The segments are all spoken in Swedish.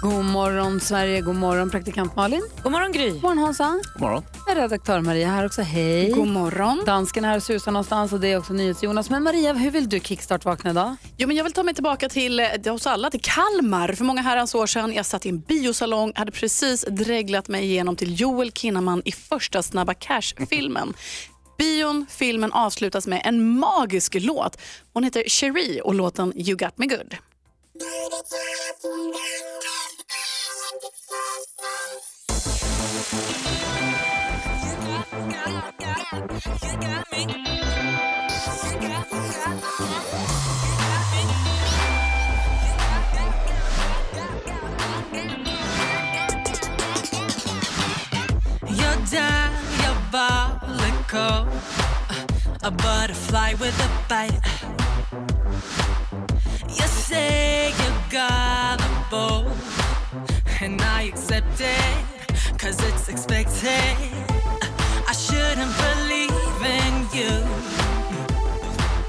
God morgon Sverige, god morgon praktikant Malin. God morgon Gry. God morgon Hansa. God morgon. Redaktör Maria här också, hej. God morgon. Dansken är här och susar någonstans och det är också NyhetsJonas. Men Maria, hur vill du kickstart-vakna idag? Jo, men jag vill ta mig tillbaka till eh, hos alla, till Kalmar. För många herrans år sedan. Jag satt i en biosalong, hade precis dreglat mig igenom till Joel Kinnaman i första Snabba Cash-filmen. Bion, filmen avslutas med en magisk låt. Hon heter Cherie och låten You got me good. A butterfly with a bite. You say you're gullible. And I accept it, cause it's expected. I shouldn't believe in you.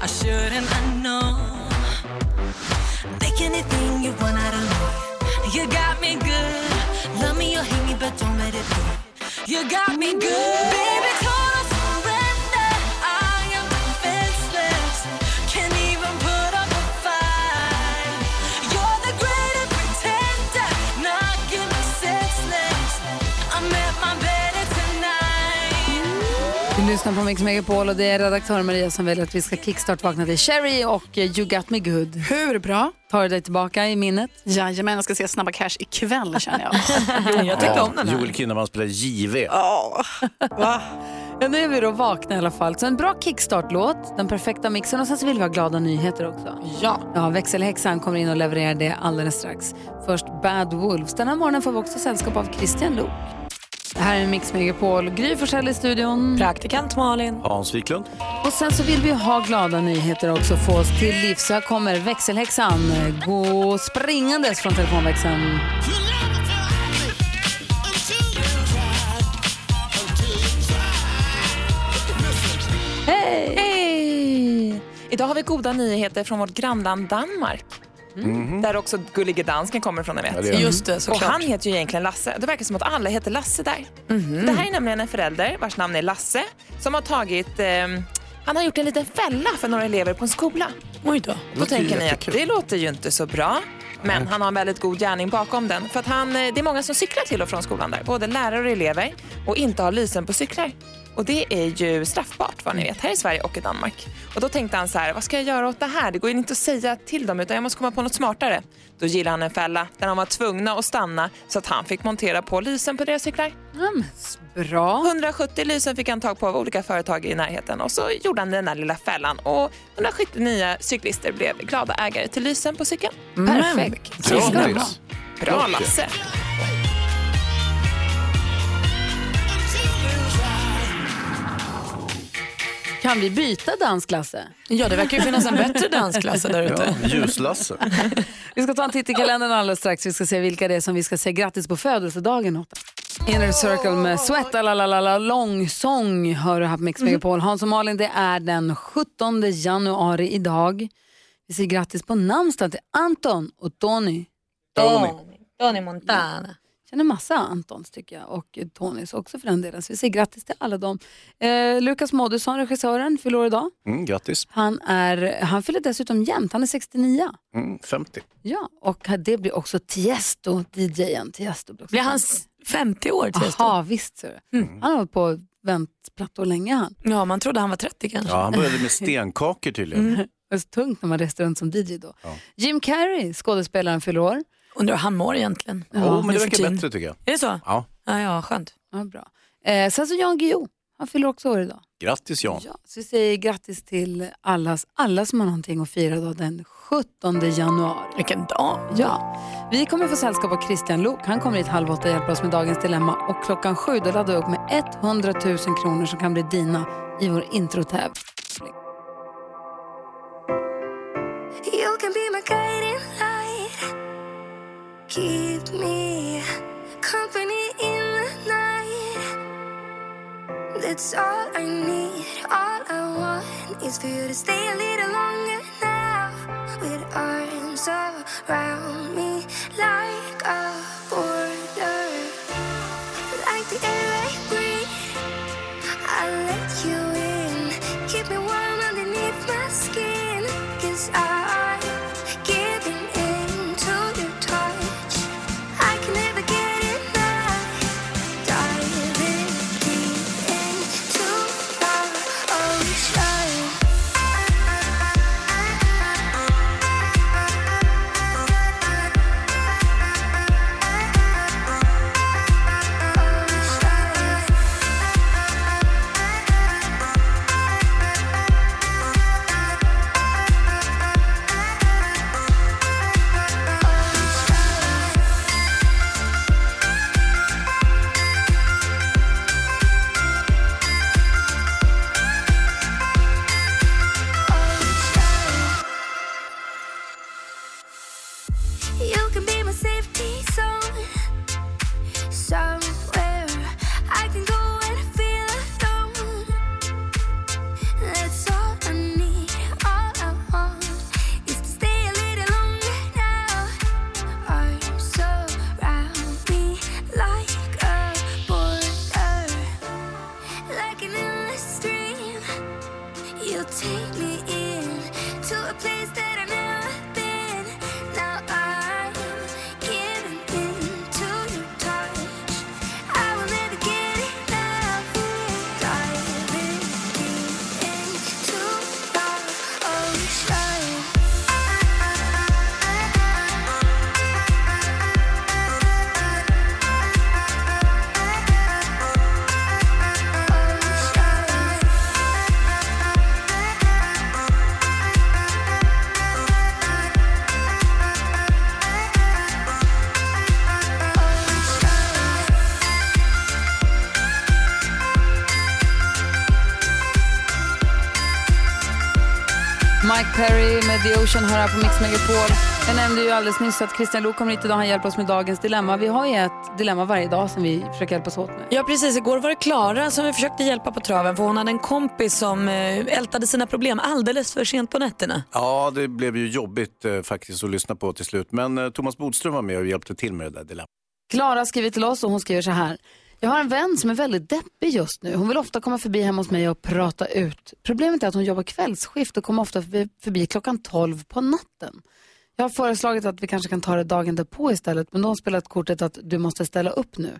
I shouldn't have known. Make anything you want out of me. You got me good. Love me or hate me, but don't let it be. You got me good. Baby, Du lyssnar på Mix Megapol och det är redaktör Maria som väljer att vi ska kickstart-vakna till Sherry och eh, You got me good. Hur bra? Tar du dig tillbaka i minnet? Jajamän, jag ska se Snabba Cash ikväll känner jag. Jag tyckte om den här. Joel Kinnaman spelar JV. Va? Ja, nu är vi då vakna i alla fall. Så en bra kickstart-låt, den perfekta mixen och sen så vill vi ha glada nyheter också. Ja. Ja, växelhäxan kommer in och levererar det alldeles strax. Först Bad Wolves. Den här morgonen får vi också sällskap av Christian Luuk. Det här är Mix Megapol. Gry Forssell i studion. Praktikant Malin. Hans Wiklund. Och sen så vill vi ha glada nyheter också få oss till livs. Så här kommer växelhäxan gå springandes från telefonväxeln. Hej! Hej! Idag har vi goda nyheter från vårt grannland Danmark. Där också Gullige Dansken kommer från, ni vet. Ja, Just det, Och han heter ju egentligen Lasse. Det verkar som att alla heter Lasse där. Det här är nämligen en förälder vars namn är Lasse som har tagit... ehm, han har gjort en liten fälla för några elever på en skola. Oj då. Då tänker ni att det låter ju inte så bra. Men han har en väldigt god gärning bakom den. För att han, eh, det är många som cyklar till och från skolan där. Både lärare och elever. Och inte har lysen på cyklar. Och det är ju straffbart vad ni vet här i Sverige och i Danmark. Och då tänkte han så här, vad ska jag göra åt det här? Det går ju inte att säga till dem utan jag måste komma på något smartare. Då gillade han en fälla där de var tvungna att stanna så att han fick montera på lysen på deras cyklar. S- bra. 170 lysen fick han tag på av olika företag i närheten och så gjorde han den där lilla fällan och 179 cyklister blev glada ägare till lysen på cykeln. Perfekt. Grattis. Bra Lasse! Kan vi byta dansklasse? Ja, det verkar ju finnas en bättre dansklass där ute. Ja, Ljus-Lasse. Vi ska ta en titt i kalendern alldeles strax. Vi ska se vilka det är som vi ska säga grattis på födelsedagen åt. Inner Circle med Sweat, la la la la långsång hör du här på Mix Megapol. Hans och Malin, det är den 17 januari idag. Vi säger grattis på namnsdagen till Anton och Tony. Tony. Tony Montana. Känner massa Antons tycker jag och Tonys också för den delen. Så vi säger grattis till alla dem. Eh, Lukas Moodysson, regissören, fyller år idag. Mm, grattis. Han, är, han fyller dessutom jämnt, han är 69. Mm, 50. Ja, och det blir också Tiesto, DJen Tiesto. Blir, också Blir han 50. 50 år till Jaha, visst. ser du. Han har hållit på och vänt plattor länge han. Ja, man trodde han var 30 kanske. Ja, han började med stenkakor tydligen. Det är så tungt när man reser runt som DJ då. Jim Carrey, skådespelaren, fyller år. Undrar hur han mår egentligen. Jo, men det verkar bättre tycker jag. Är det så? Ja. Ja, ja skönt. Ja, bra. Eh, sen så Jan Guillou, Han fyller också år idag. Grattis Jan. Ja, så vi säger grattis till allas, alla som har någonting att fira då, den 17 januari. Vilken dag. Ja, vi kommer få sällskap av Christian Lok. Han kommer hit halv åtta och hjälper oss med dagens dilemma. Och klockan sju då laddar vi upp med 100 000 kronor som kan bli dina i vår introtävling. You can be my guiding light. Keep me company in the night. That's all I need. All I want is for you to stay a little longer now. With arms around me like a border. Like the air I breathe. I let you in. Keep me Hör här på Mix Megapol. Jag nämnde ju alldeles nyss att Christian Lok kommer hit idag. Han hjälper oss med dagens dilemma. Vi har ju ett dilemma varje dag som vi försöker hjälpas åt med. Ja precis, igår var det Klara som vi försökte hjälpa på traven för hon hade en kompis som eh, ältade sina problem alldeles för sent på nätterna. Ja, det blev ju jobbigt eh, faktiskt att lyssna på till slut. Men eh, Thomas Bodström var med och hjälpte till med det där dilemmat. Klara skriver till oss och hon skriver så här. Jag har en vän som är väldigt deppig just nu. Hon vill ofta komma förbi hemma hos mig och prata ut. Problemet är att hon jobbar kvällsskift och kommer ofta förbi, förbi klockan 12 på natten. Jag har föreslagit att vi kanske kan ta det dagen därpå istället, men de har spelat kortet att du måste ställa upp nu.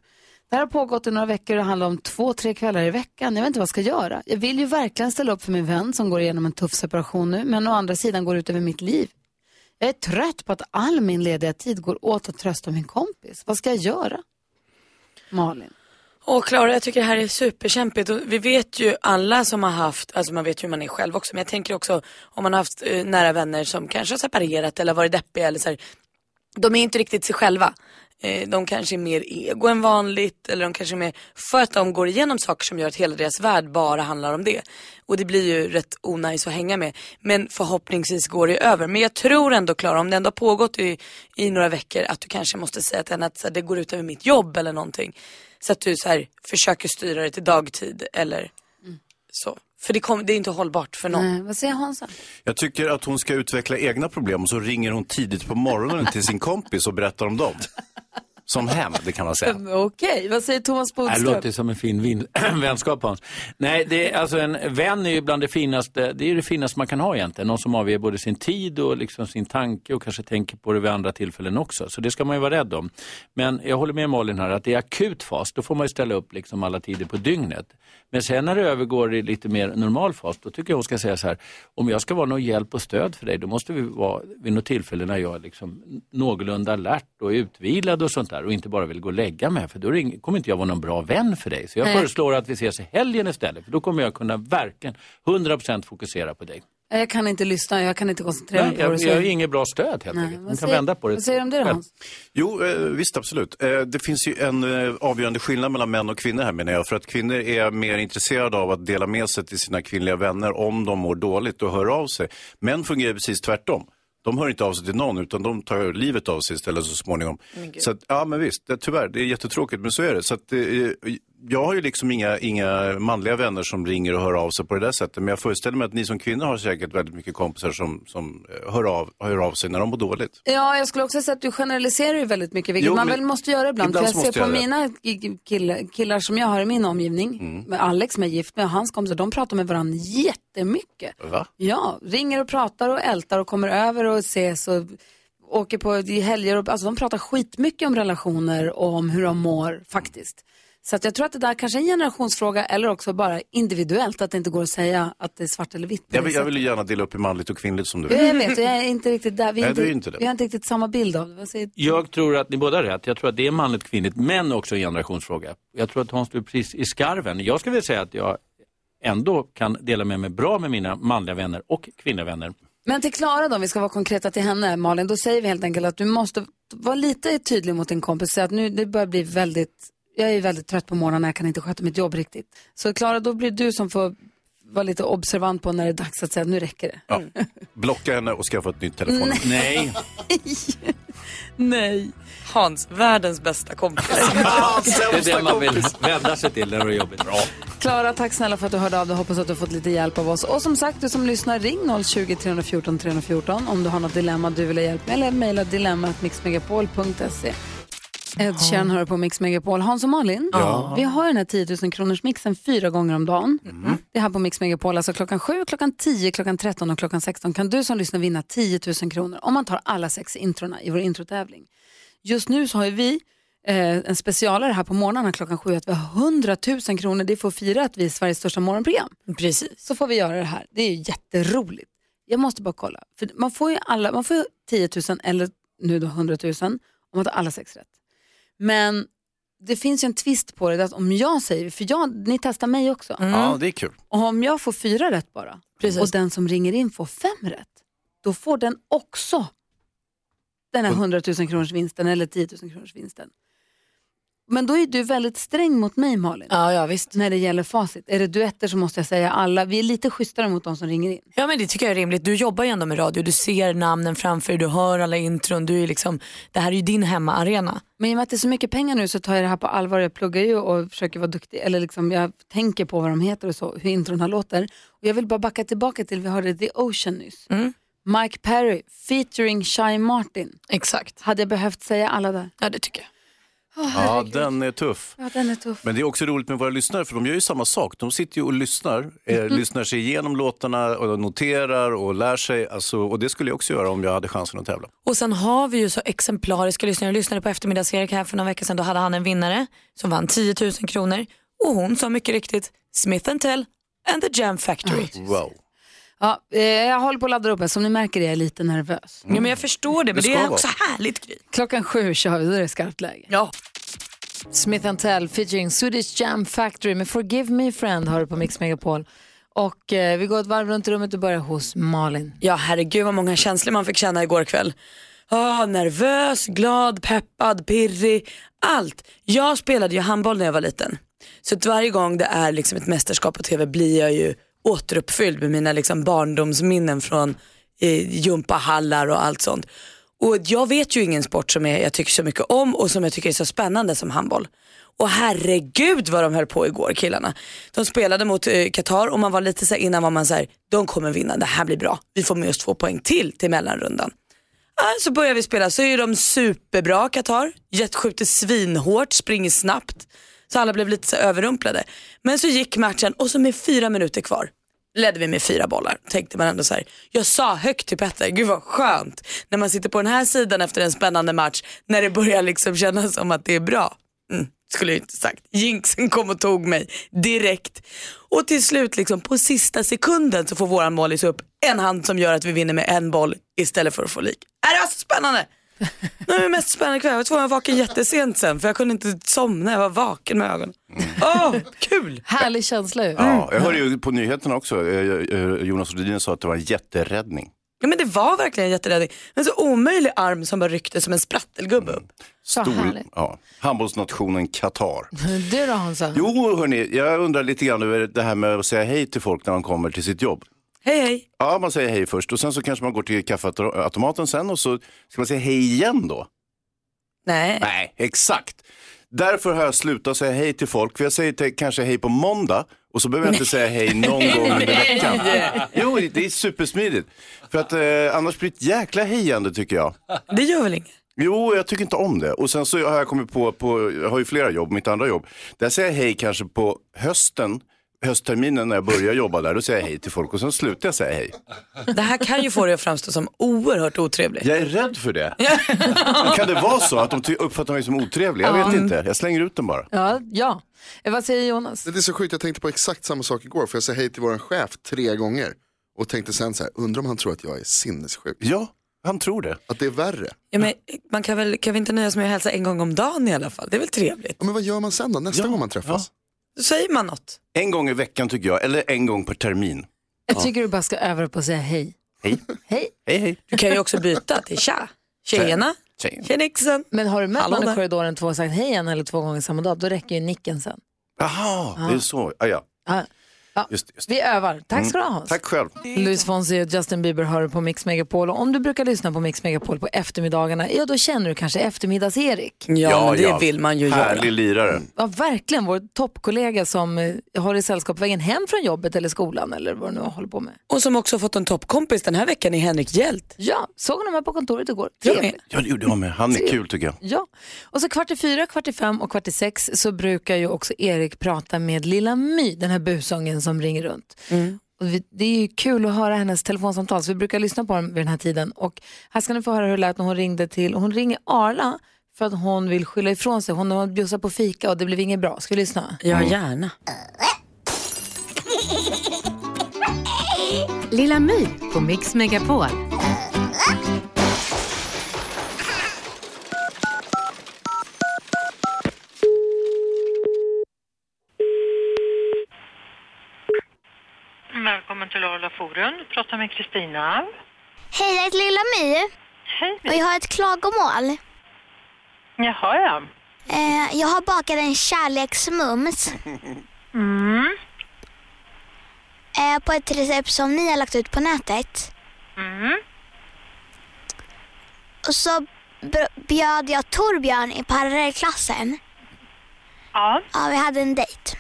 Det här har pågått i några veckor och handlar om två, tre kvällar i veckan. Jag vet inte vad jag ska göra. Jag vill ju verkligen ställa upp för min vän som går igenom en tuff separation nu, men å andra sidan går det ut över mitt liv. Jag är trött på att all min lediga tid går åt att trösta min kompis. Vad ska jag göra? Malin. Och Klara, jag tycker det här är superkämpigt och vi vet ju alla som har haft, alltså man vet ju hur man är själv också, men jag tänker också om man har haft eh, nära vänner som kanske har separerat eller varit deppiga eller så här, de är inte riktigt sig själva. Eh, de kanske är mer ego än vanligt eller de kanske är mer för att de går igenom saker som gör att hela deras värld bara handlar om det. Och det blir ju rätt onajs att hänga med. Men förhoppningsvis går det över. Men jag tror ändå Klara, om det ändå har pågått i, i några veckor att du kanske måste säga till henne att så här, det går ut över mitt jobb eller någonting. Så att du så här, försöker styra det till dagtid eller så. För det, kom, det är inte hållbart för någon. Nej, vad säger Hansa? Jag tycker att hon ska utveckla egna problem och så ringer hon tidigt på morgonen till sin kompis och berättar om dem. Som hem, det kan man säga. Okej, vad säger Thomas Det Bodström? låter som en fin vin- vänskap Hans. Nej, det är, alltså en vän är ju bland det finaste, det är det finaste man kan ha egentligen. Någon som avger både sin tid och liksom sin tanke och kanske tänker på det vid andra tillfällen också. Så det ska man ju vara rädd om. Men jag håller med Malin här att det är akut fas, då får man ju ställa upp liksom alla tider på dygnet. Men sen när det övergår i lite mer normal fas, då tycker jag hon ska säga så här, om jag ska vara någon hjälp och stöd för dig, då måste vi vara vid något tillfälle när jag är liksom någorlunda alert och utvilad och sånt där. och inte bara vill gå och lägga mig för då kommer inte jag vara någon bra vän för dig. Så jag Nej. föreslår att vi ses i helgen istället för då kommer jag kunna verkligen 100% fokusera på dig. Jag kan inte lyssna, jag kan inte koncentrera mig på jag, det. jag så- har inget bra stöd helt enkelt. vad Man kan säger- vända på det. vad säger du om det då. Hans? Jo, eh, visst absolut. Eh, det finns ju en eh, avgörande skillnad mellan män och kvinnor här menar jag. För att kvinnor är mer intresserade av att dela med sig till sina kvinnliga vänner om de mår dåligt och hör av sig. Män fungerar precis tvärtom. De hör inte av sig till någon utan de tar livet av sig istället så småningom. Så att, ja men visst, det, tyvärr, det är jättetråkigt men så är det. Så att, jag har ju liksom inga, inga manliga vänner som ringer och hör av sig på det där sättet. Men jag föreställer mig att ni som kvinnor har säkert väldigt mycket kompisar som, som eh, hör, av, hör av sig när de mår dåligt. Ja, jag skulle också säga att du generaliserar ju väldigt mycket, vilket Jo, man väl måste göra ibland. ibland För jag ser på jag mina ki- killar, killar som jag har i min omgivning, Mm. med Alex som är gift med och hans kompisar, de pratar med varandra jättemycket. Va? Ja, ringer och pratar och ältar och kommer över och ses och åker på helger. Och, alltså de pratar skitmycket om relationer och om hur de mår faktiskt. Så att jag tror att det där kanske är en generationsfråga eller också bara individuellt, att det inte går att säga att det är svart eller vitt. Jag vill, jag vill ju gärna dela upp i manligt och kvinnligt som du Ja, Jag vet, och jag är inte riktigt där. Vi, Nej, inte, inte det. vi har inte riktigt samma bild av det. Säger Jag tror att ni båda har rätt. Jag tror att det är manligt kvinnligt, men också en generationsfråga. Jag tror att Hans, du är precis i skarven. Jag skulle vilja säga att jag ändå kan dela med mig bra med mina manliga vänner och kvinnliga vänner. Men till Klara då, om vi ska vara konkreta till henne, Malin, då säger vi helt enkelt att du måste vara lite tydlig mot din kompis. Säga att nu, det börjar bli väldigt, jag är väldigt trött på morgonen, jag kan inte sköta mitt jobb riktigt. Så Klara, då blir det du som får vara lite observant på när det är dags att säga att nu räcker det. Ja. Blocka henne och skaffa ett nytt telefon. Nej. Nej. Hans, världens bästa kompis. Det är det man vill vända sig till när det är jobbigt. Bra. Klara, tack snälla för att du hörde av dig. Hoppas att du har fått lite hjälp av oss. Och som sagt, du som lyssnar, ring 020 314 314 om du har något dilemma du vill ha hjälp med. Eller mejla dilemmatmixmegapol.se. Ed Sheeran hör på Mix Megapol. Hans och Malin, Ja. vi har den här 10 000 kronors mixen fyra gånger om dagen. Mm. Det är här på Mix Megapol, alltså klockan 7, klockan 10, klockan 13 och klockan 16 kan du som lyssnar vinna 10 000 kronor om man tar alla sex introna i vår introtävling. Just nu så har vi eh, en specialare här på morgonen klockan 7 att vi har 100 000 kronor. Det får fira att vi är Sveriges största morgonprogram. Precis. Så får vi göra det här. Det är ju jätteroligt. Jag måste bara kolla. För man får ju alla, man får ju 10 000 eller nu då 100 000 om man tar alla sex rätt. Men det finns ju en twist på det, att om jag säger, för jag, ni testar mig också. Ja, det är kul. Och om jag får fyra rätt bara och den som ringer in får fem rätt, då får den också den här 100 000 kronors vinsten eller 10 000 kronors vinsten. Men då är du väldigt sträng mot mig Malin. Ja, ja visst. När det gäller facit. Är det duetter så måste jag säga alla. Vi är lite schysstare mot de som ringer in. Ja men det tycker jag är rimligt. Du jobbar ju ändå med radio, du ser namnen framför dig, du hör alla intron. Du är liksom, det här är ju din hemmaarena. Men i och med att det är så mycket pengar nu så tar jag det här på allvar. Jag pluggar ju och försöker vara duktig. Eller liksom jag tänker på vad de heter och så, hur intron här låter. Och jag vill bara backa tillbaka till, vi hörde The Ocean nyss. Mike Perry featuring Shy Martin. Exakt. Hade jag behövt säga alla där? Ja det tycker jag. Ja, den är tuff. Ja, den är tuff. Men det är också roligt med våra lyssnare för de gör ju samma sak. De sitter ju och lyssnar, eh, Mhm. lyssnar sig igenom låtarna och noterar och lär sig. Alltså, och det skulle jag också göra om jag hade chansen att tävla. Och sen har vi ju så exemplariska lyssnare. Jag lyssnade på eftermiddags-Erik här för några veckor sedan. Då hade han en vinnare som vann 10 000 kronor. Och hon sa mycket riktigt Smith Tell and the Jam Factory. Wow. Ja, eh, jag håller på att ladda upp här. Som ni märker är jag lite nervös. Ja, men jag förstår det, men Det det, är vara. också härligt Gry. Klockan sju kör vi, då är det skarpt läge. Ja. Smith Tell featuring Swedish Jam Factory med Forgive Me Friend har du på Mix Megapol. Och eh, vi går ett varv runt i rummet och börjar hos Malin. Ja herregud vad många känslor man fick känna igår kväll. Ah, nervös, glad, peppad, pirrig, allt. Jag spelade ju handboll när jag var liten. Så att varje gång det är liksom ett mästerskap på tv blir jag ju återuppfylld med mina liksom barndomsminnen från eh, gympahallar och allt sånt. Och jag vet ju ingen sport som jag, jag tycker så mycket om och som jag tycker är så spännande som handboll. Och herregud vad de höll på igår killarna. De spelade mot eh, Qatar och man var lite så här, innan var man så här, de kommer vinna, det här blir bra. Vi får med oss två poäng till till mellanrundan. Så börjar vi spela, så är de superbra Qatar. Jet skjuter svinhårt, springer snabbt. Så alla blev lite så överrumplade. Men så gick matchen och så med fyra minuter kvar ledde vi med fyra bollar. Tänkte man ändå så här. Jag sa högt till Petter, gud vad skönt när man sitter på den här sidan efter en spännande match när det börjar liksom kännas som att det är bra. Mm, skulle jag inte sagt. Jinxen kom och tog mig direkt. Och till slut liksom på sista sekunden så får våran målis upp en hand som gör att vi vinner med en boll istället för att få lik. Är Det var så spännande. Nej, men mest spännande kväll. Jag var tvungen att vara vaken jättesent sen för jag kunde inte somna. Jag var vaken med ögonen. Åh, kul! Härlig känsla ju. Ja, jag hörde ju på nyheterna också, eh, eh, Jonas Rhodin sa att det var en jätteräddning. Ja men det var verkligen en jätteräddning. En så omöjlig arm som bara ryckte som en sprattelgubbe upp. Så Stor, härligt. ja, handbollsnationen Qatar. Du då Hansa? Jo, hörni, jag undrar lite grann över det här med att säga hej till folk när de kommer till sitt jobb. Hej hej. Ja, man säger hej först och sen så kanske man går till kaffeautomaten sen och så ska man säga hej igen då. Nej. Nej, exakt. Därför har jag slutat säga hej till folk, för jag säger till, kanske hej på måndag och så behöver jag inte säga hej någon gång under veckan. Jo, det är supersmidigt. För att eh, annars blir det ett jäkla hejande tycker jag. Det gör väl inget? Jo, jag tycker inte om det. Och sen så har jag kommit på, på jag har ju flera jobb, mitt andra jobb. Där säger jag hej kanske på hösten, höstterminen när jag börjar jobba där, då säger jag hej till folk och sen slutar jag säga hej. Det här kan ju få dig att framstå som oerhört otrevlig. Jag är rädd för det. kan det vara så att de uppfattar mig som otrevlig? Jag vet inte, jag slänger ut den bara. Ja, ja. Eh, Vad säger Jonas? Det är så sjukt, jag tänkte på exakt samma sak igår. För jag sa hej till vår chef tre gånger. Och tänkte sen så här, undrar om han tror att jag är sinnessjuk. Ja, han tror det. Att det är värre. Ja, men man kan väl kan vi inte nöja oss med att hälsa en gång om dagen i alla fall? Det är väl trevligt? Ja, men vad gör man sen då, nästa gång man träffas? Då säger man något. En gång i veckan tycker jag, eller en gång per termin. Jag tycker du bara ska öva på att säga hej. Hej. Hej. Hej, hej. Du kan ju också byta till tja. Tjena. Tjej. Tjenixen. Men har du mött någon i korridoren två och sagt hej en eller två gånger samma dag, då räcker ju nicken sen. Jaha, det är så. Ah, ja. Ja. Ja. Just, det, just. Vi övar. Tack ska du ha Mm. Hans. Tack själv. Luis Fonsi och Justin Bieber hör på Mix Megapol. Och om du brukar lyssna på Mix Megapol på eftermiddagarna, ja då känner du kanske eftermiddags-Erik. Ja, men det vill man ju Härlig göra. lirare. Ja, verkligen. Vår toppkollega som eh, har i sällskap på vägen hem från jobbet eller skolan eller vad du nu håller på med. Och som också fått en toppkompis den här veckan är Henrik Hjelt. Ja, såg honom här på kontoret igår. Trevligt. Ja, det gjorde jag med. Han är kul tycker jag. Ja, och så kvart i fyra, kvart i fem och kvart i sex så brukar ju också Erik prata med Lilla My, den här busungen som ringer runt. Och vi, det är ju kul att höra hennes telefonsamtal så vi brukar lyssna på dem vid den här tiden. Och här ska ni få höra hur det lät när hon ringde till, hon ringer Arla för att hon vill skylla ifrån sig. Hon har bjussat på fika och det blev inget bra. Ska vi lyssna? Ja, gärna. Lilla My på Mix Megapol. Välkommen till Arla Forum. Du pratar med Kristina. Hej, jag heter Lilla My Hej. och jag har ett klagomål. Jaha, ja. Eh, jag har bakat en kärleksmums Mm. eh, på ett recept som ni har lagt ut på nätet. Mm. Och så bjöd jag Torbjörn i parallellklassen. Ja. Ja, vi hade en dejt.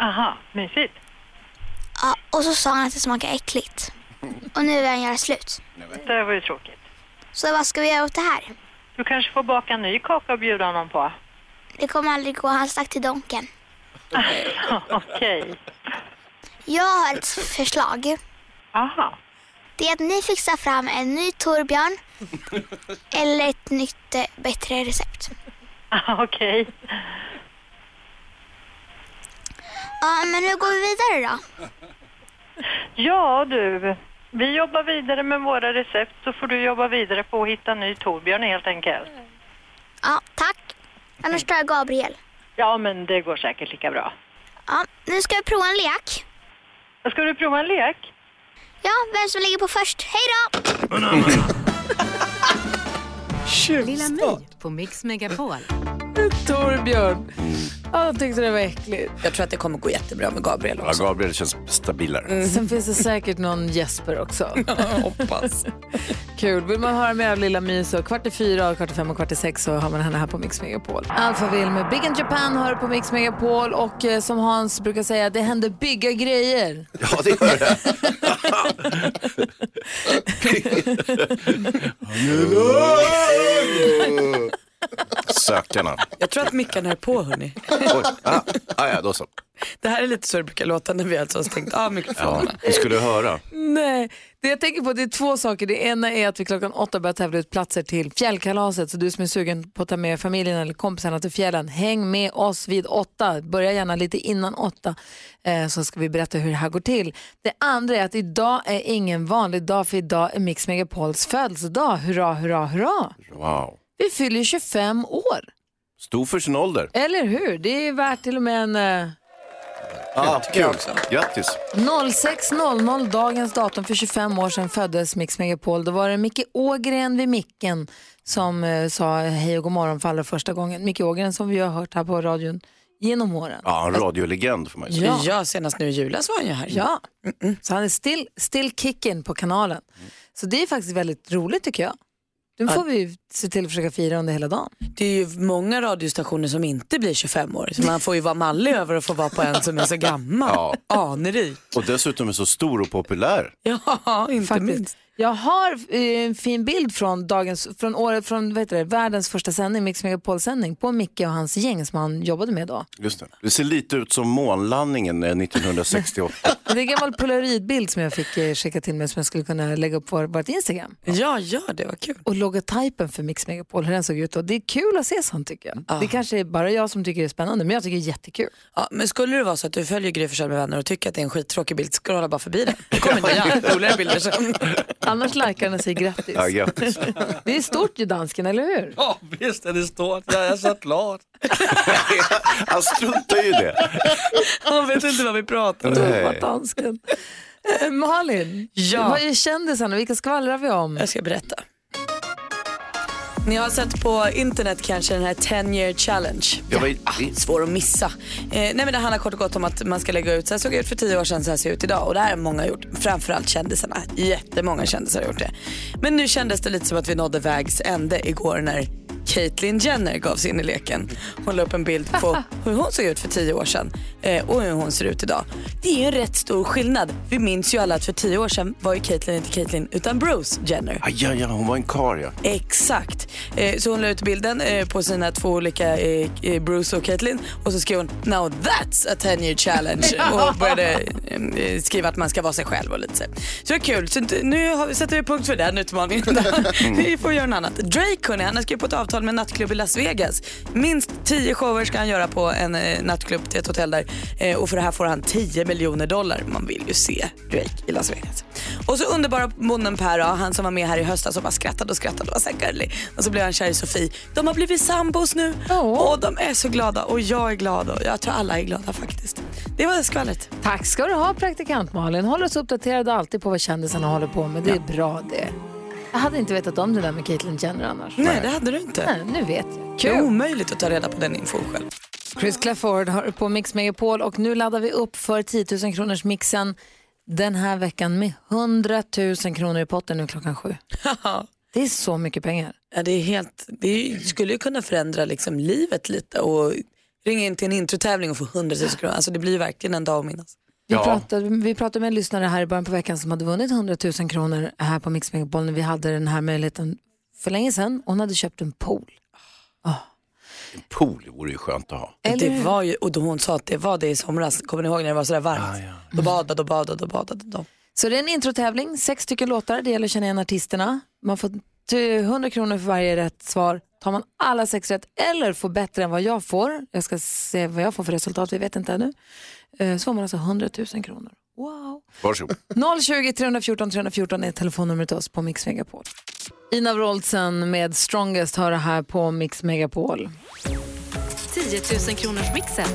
Aha, mysigt. Ja, och så sa han att det smakar äckligt. Och nu vill han göra slut. Det var ju tråkigt. Så vad ska vi göra åt det här? Du kanske får baka en ny kaka och bjuda honom på. Det kommer aldrig gå, han stack till Donken. Okej. Jag har ett förslag. Aha. Det är att ni fixar fram en ny Torbjörn eller ett nytt eh, bättre recept. Okej. Ja, men hur går vi vidare då? Ja, du. Vi jobbar vidare med våra recept så får du jobba vidare på att hitta en ny Torbjörn helt enkelt. Ja, tack. Annars tar jag Gabriel. Ja, men det går säkert lika bra. Ja, nu ska vi prova en lek. Ska du prova en lek? Ja, vem som ligger på först. Hej då! Lilla My på Mix Megapol. Torbjörn. Ja, jag tyckte det var äckligt. Jag tror att det kommer gå jättebra med Gabriel Ja, också. Gabriel känns stabilare. Sen finns det säkert någon Jesper också. Hoppas. Kul. Vill man höra mer av Lilla My så kvart i fyra, kvart i fem och kvart i sex så har man henne här på Mix Megapol. Alphaville med Big in Japan hör på Mix Megapol och eh, som Hans brukar säga, det händer bygga grejer. Ja, det gör det. Sökarna. Jag tror att mickarna är på hörni. Oj, ah, ah, ja, då så. Det här är lite så det brukar låta när vi alltså har stängt av Ja, mikrofonerna. vi skulle höra. Nej, det jag tänker på det är två saker. Det ena är att vi klockan åtta börjar tävla ut platser till fjällkalaset. Så du som är sugen på att ta med familjen eller kompisarna till fjällen, häng med oss vid åtta. Börja gärna lite innan åtta eh, så ska vi berätta hur det här går till. Det andra är att idag är ingen vanlig dag för idag är Mix Megapols födelsedag. Hurra, hurra, hurra. Wow. Vi fyller ju 25 år, Stor för sin ålder. eller hur? Det är värt till och med en... Eh, Ah, kul. Grattis. 06.00 dagens datum för 25 år sedan föddes Mix Megapol. Då var det Micke Ågren vid micken som eh, sa hej och god morgon för allra första gången. Micke Ågren som vi har hört här på radion genom åren. Ja, en radiolegend får man ju säga. Ja. Ja, senast nu i julas var han ju här. Ja, så han är still, still kicking på kanalen. Så det är faktiskt väldigt roligt tycker jag. Nu får vi se till att försöka fira under hela dagen. Det är ju många radiostationer som inte blir 25 år. Så man får ju vara mallig över att få vara på en som är så gammal. Ja. Anrik. Och dessutom är så stor och populär. Ja, inte Faktiskt. minst. Jag har eh, en fin bild från, dagens, från, året, från vad heter det, världens första sändning, Mix Megapol-sändning, på Micke och hans gäng som han jobbade med då. Just det. det ser lite ut som månlandningen eh, 1968. Det är en gammal polaroidbild som jag fick eh, skicka till mig som jag skulle kunna lägga upp på vårt Instagram. Ja, ja, det var kul. Och logotypen för Mix Megapol, hur den såg ut. Och det är kul att se sånt tycker jag. Det kanske är bara jag som tycker det är spännande, men jag tycker det är jättekul. Ja, men skulle det vara så att du följer Gry med vänner och tycker att det är en skittråkig bild, scrolla bara förbi den. Det kommer nya roligare bilder sen. Annars likar den och säger grattis. Ja, grattis. Det är stort ju dansken, eller hur? Ja, visst är det stort. Jag är så glad. Han struntar ju i det. Han vet inte vad vi pratar om. Vad dansken. Eh, Malin, Ja. vad är kändisarna? Vilka skvallrar vi om? Jag ska berätta. Ni har sett på internet kanske den här 10 year challenge. Jag i, i, Svår att missa. Eh, nej men det handlar kort och gott om att man ska lägga ut, så här såg det ut för tio år sedan, så här ser det ut idag. Och det här har många gjort, framförallt kändisarna. Jättemånga kändisar har gjort det. Men nu kändes det lite som att vi nådde vägs ände igår när Caitlyn Jenner gav sig in i leken. Hon la upp en bild på hur hon såg ut för tio år sedan eh, och hur hon ser ut idag. Det är ju en rätt stor skillnad. Vi minns ju alla att för tio år sedan var ju Caitlyn inte Caitlyn utan Bruce Jenner. aj, aj, hon var en karl ja. Exakt. Eh, så hon la ut bilden eh, på sina två olika, Bruce och Caitlyn och så skrev hon “Now that's a 10 year challenge” och började skriva att man ska vara sig själv och lite så. Så det var kul. Så nu har vi, sätter vi punkt för den utmaningen. vi får göra något annat. Drake hörni, han har skrivit på ett avtal med en nattklubb i Las Vegas. Minst 10 shower ska han göra på en eh, nattklubb till ett hotell där eh, och för det här får han 10 miljoner dollar. Man vill ju se Drake i Las Vegas. Och så underbara bonden Per, då, han som var med här i höstas och bara skrattade och skrattade och var så gullig. Och så blev han kär i Sofie. De har blivit sambos nu och de är så glada och jag är glad och jag tror alla är glada faktiskt. Det var skvallret. Tack ska du ha praktikant Malin. Håller oss uppdaterade alltid på vad kändisarna håller på med. Det är bra det. Jag hade inte vetat om det där med Caitlyn Jenner annars. Nej, det hade du inte. Nej, nu vet jag. Det är Kul. omöjligt att ta reda på den infon själv. Chris Clafford har på Mix Megapol och nu laddar vi upp för 10 000 kronors mixen den här veckan med 100 000 kronor i potten nu klockan sju. Det är så mycket pengar. Ja, det, är helt, det skulle ju kunna förändra liksom livet lite och ringa in till en introtävling och få 100 000 kronor. Alltså det blir ju verkligen en dag att minnas. Vi, Ja. pratade, vi pratade med en lyssnare här i början på veckan som hade vunnit 100 000 kronor här på Mix Megapol när vi hade den här möjligheten för länge sedan. Hon hade köpt en pool. En pool vore ju skönt att ha. Eller det var ju, och då hon sa att det var det i somras, kommer ni ihåg när det var sådär varmt? Ah, Då badade och badade och badade de. Så det är en introtävling, sex stycken låtar, det gäller att känna igen artisterna. Man får t- 100 kronor för varje rätt svar. Tar man alla sex rätt eller får bättre än vad jag får, jag ska se vad jag får för resultat, vi vet inte ännu, så får man alltså 100 000 kronor. Wow. Varsågod. 020 314 314 är telefonnumret till oss på Mix Megapol. Ina Wroldsen med Strongest har det här på Mix Megapol. 10 000 kronors mixen.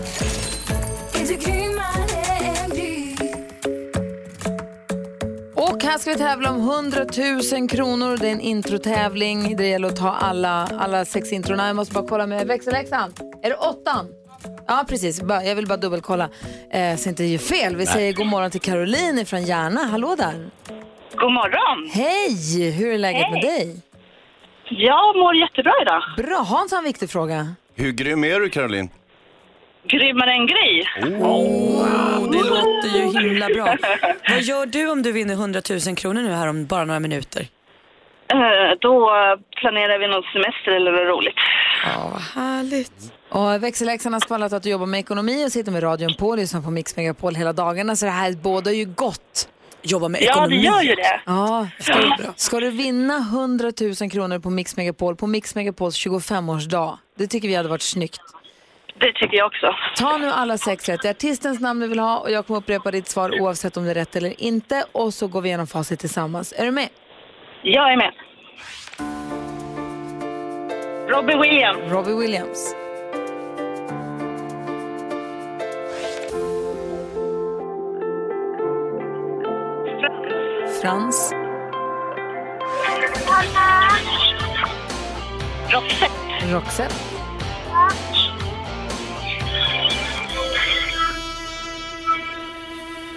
Och här ska vi tävla om 100 000 kronor. Det är en introtävling. Det gäller att ta alla, alla sex introna. Jag måste bara kolla med växelläxan. Är det åttan? Ja, precis. Jag vill bara dubbelkolla eh, så inte det är fel. Vi säger god morgon till Caroline från Järna. Hallå där. God morgon! Hej! Hur är läget med dig? Jag mår jättebra idag. Bra. Hans har en viktig fråga. Hur grym är du Caroline? Grymmare än Gry. Oh, det låter ju himla bra. Vad gör du om du vinner 100 000 kronor nu här om bara några minuter? Eh, Då planerar vi någon semester eller något roligt. Ja, vad härligt. Och växelläxan har skvallrat att du jobbar med ekonomi och sitter med radion på och lyssnar på Mix Megapol hela dagarna. Så det här båda ju gott. Jobba med Ja, ekonomi. det gör ju det. Ja, ska du, ska du vinna 100 000 kronor på Mix Megapol på Mix Megapols 25-årsdag? Det tycker vi hade varit snyggt. Det tycker jag också. Ta nu alla sex rätt. Det är artistens namn du vill ha och jag kommer upprepa ditt svar oavsett om det är rätt eller inte. Och så går vi igenom facit tillsammans. Är du med? Jag är med. Robbie Williams. Robbie Williams. Frans. Roxette. Roxette.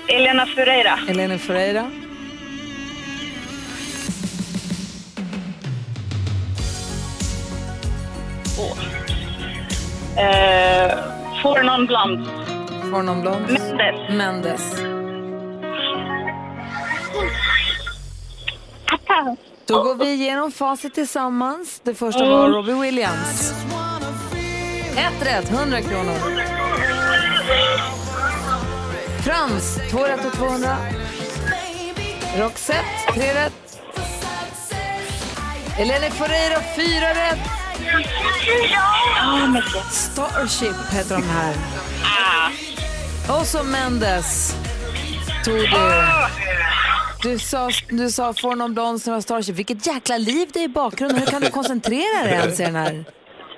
Elena Ferreira. Elena Ferreira. Eh, For Non Blonde. For Non Blonde. Mendes. Mendes. Då går vi igenom facit tillsammans. Det första var Mm. Robbie Williams. Ett rätt, 100 kronor. Frans, två rätt och 200. Roxette, tre rätt. Eleni Ferreira, fyra rätt. Starship heter de här. Och så Mendes tog du. Du sa, du sa Non Blonde som var Starship. Vilket jäkla liv det är i bakgrunden. Hur kan du koncentrera dig ens i den här,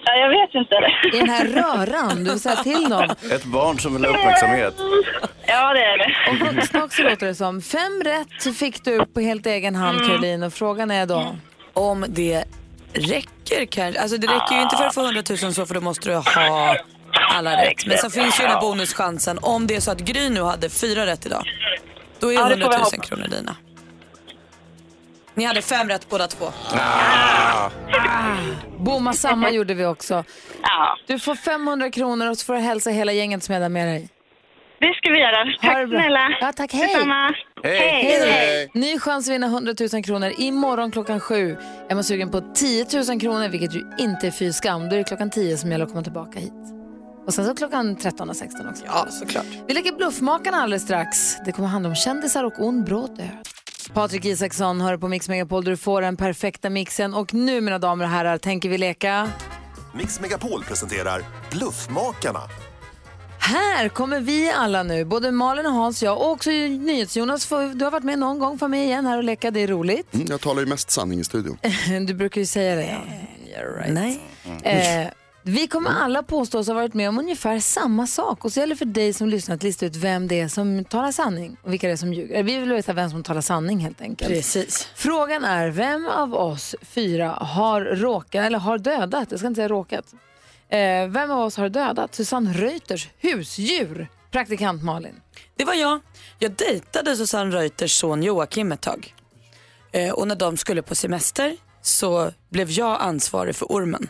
Ja, jag vet inte. i den här röran? Du vill säga till dem. Ett barn som vill ha uppmärksamhet. Ja, det är det. Och vuxna också låter det som. Fem rätt fick du på helt egen hand Mm. Caroline. Och frågan är då? Om det räcker kanske. Alltså det räcker ju inte för att få 100 000 så för då måste du ha alla rätt. Men så finns ju den här bonuschansen. Om det är så att Gry nu hade fyra rätt idag. Då är Ja, det får 100 vi 000 hoppas. kronor dina. Ni hade fem rätt båda två. Bomma samma gjorde vi också. Du får 500 kronor och så får du hälsa hela gänget som är där med dig. Det ska vi göra. Tack snälla. Ja, tack. Hej. Detsamma. Hej då. Ny chans att vinna 100 000 kronor imorgon klockan sju. Är man sugen på 10 000 kronor, vilket ju inte är fy skam, då är det klockan 10 som gäller att komma tillbaka hit. Och sen så klockan 13 och 16 också. Ja, såklart. Vi lägger Bluffmakarna alldeles strax. Det kommer handla om kändisar och ond bråd. Patrik Isaksson hör på Mix Megapol där du får den perfekta mixen. Och nu, mina damer och herrar, tänker vi leka... Mix Megapol presenterar Bluffmakarna. Här kommer vi alla nu, både Malin och Hans, jag och också NyhetsJonas. Du har varit med någon gång, får med igen här och leka, det är roligt. Mm, jag talar ju mest sanning i studion. Du brukar ju säga det. Nej. Eh, vi kommer alla påstå oss ha varit med om ungefär samma sak. Och så gäller det för dig som lyssnar att lista ut vem det är som talar sanning och vilka det är som ljuger. Vi vill veta vem som talar sanning helt enkelt. Precis. Frågan är, vem av oss fyra har råkat, eller har dödat, jag ska inte säga råkat. Eh, vem av oss har dödat Susanne Reuters husdjur? Praktikant Malin. Det var jag. Jag dejtade Susanne Reuters son Joakim ett tag. Eh, och när de skulle på semester så blev jag ansvarig för ormen.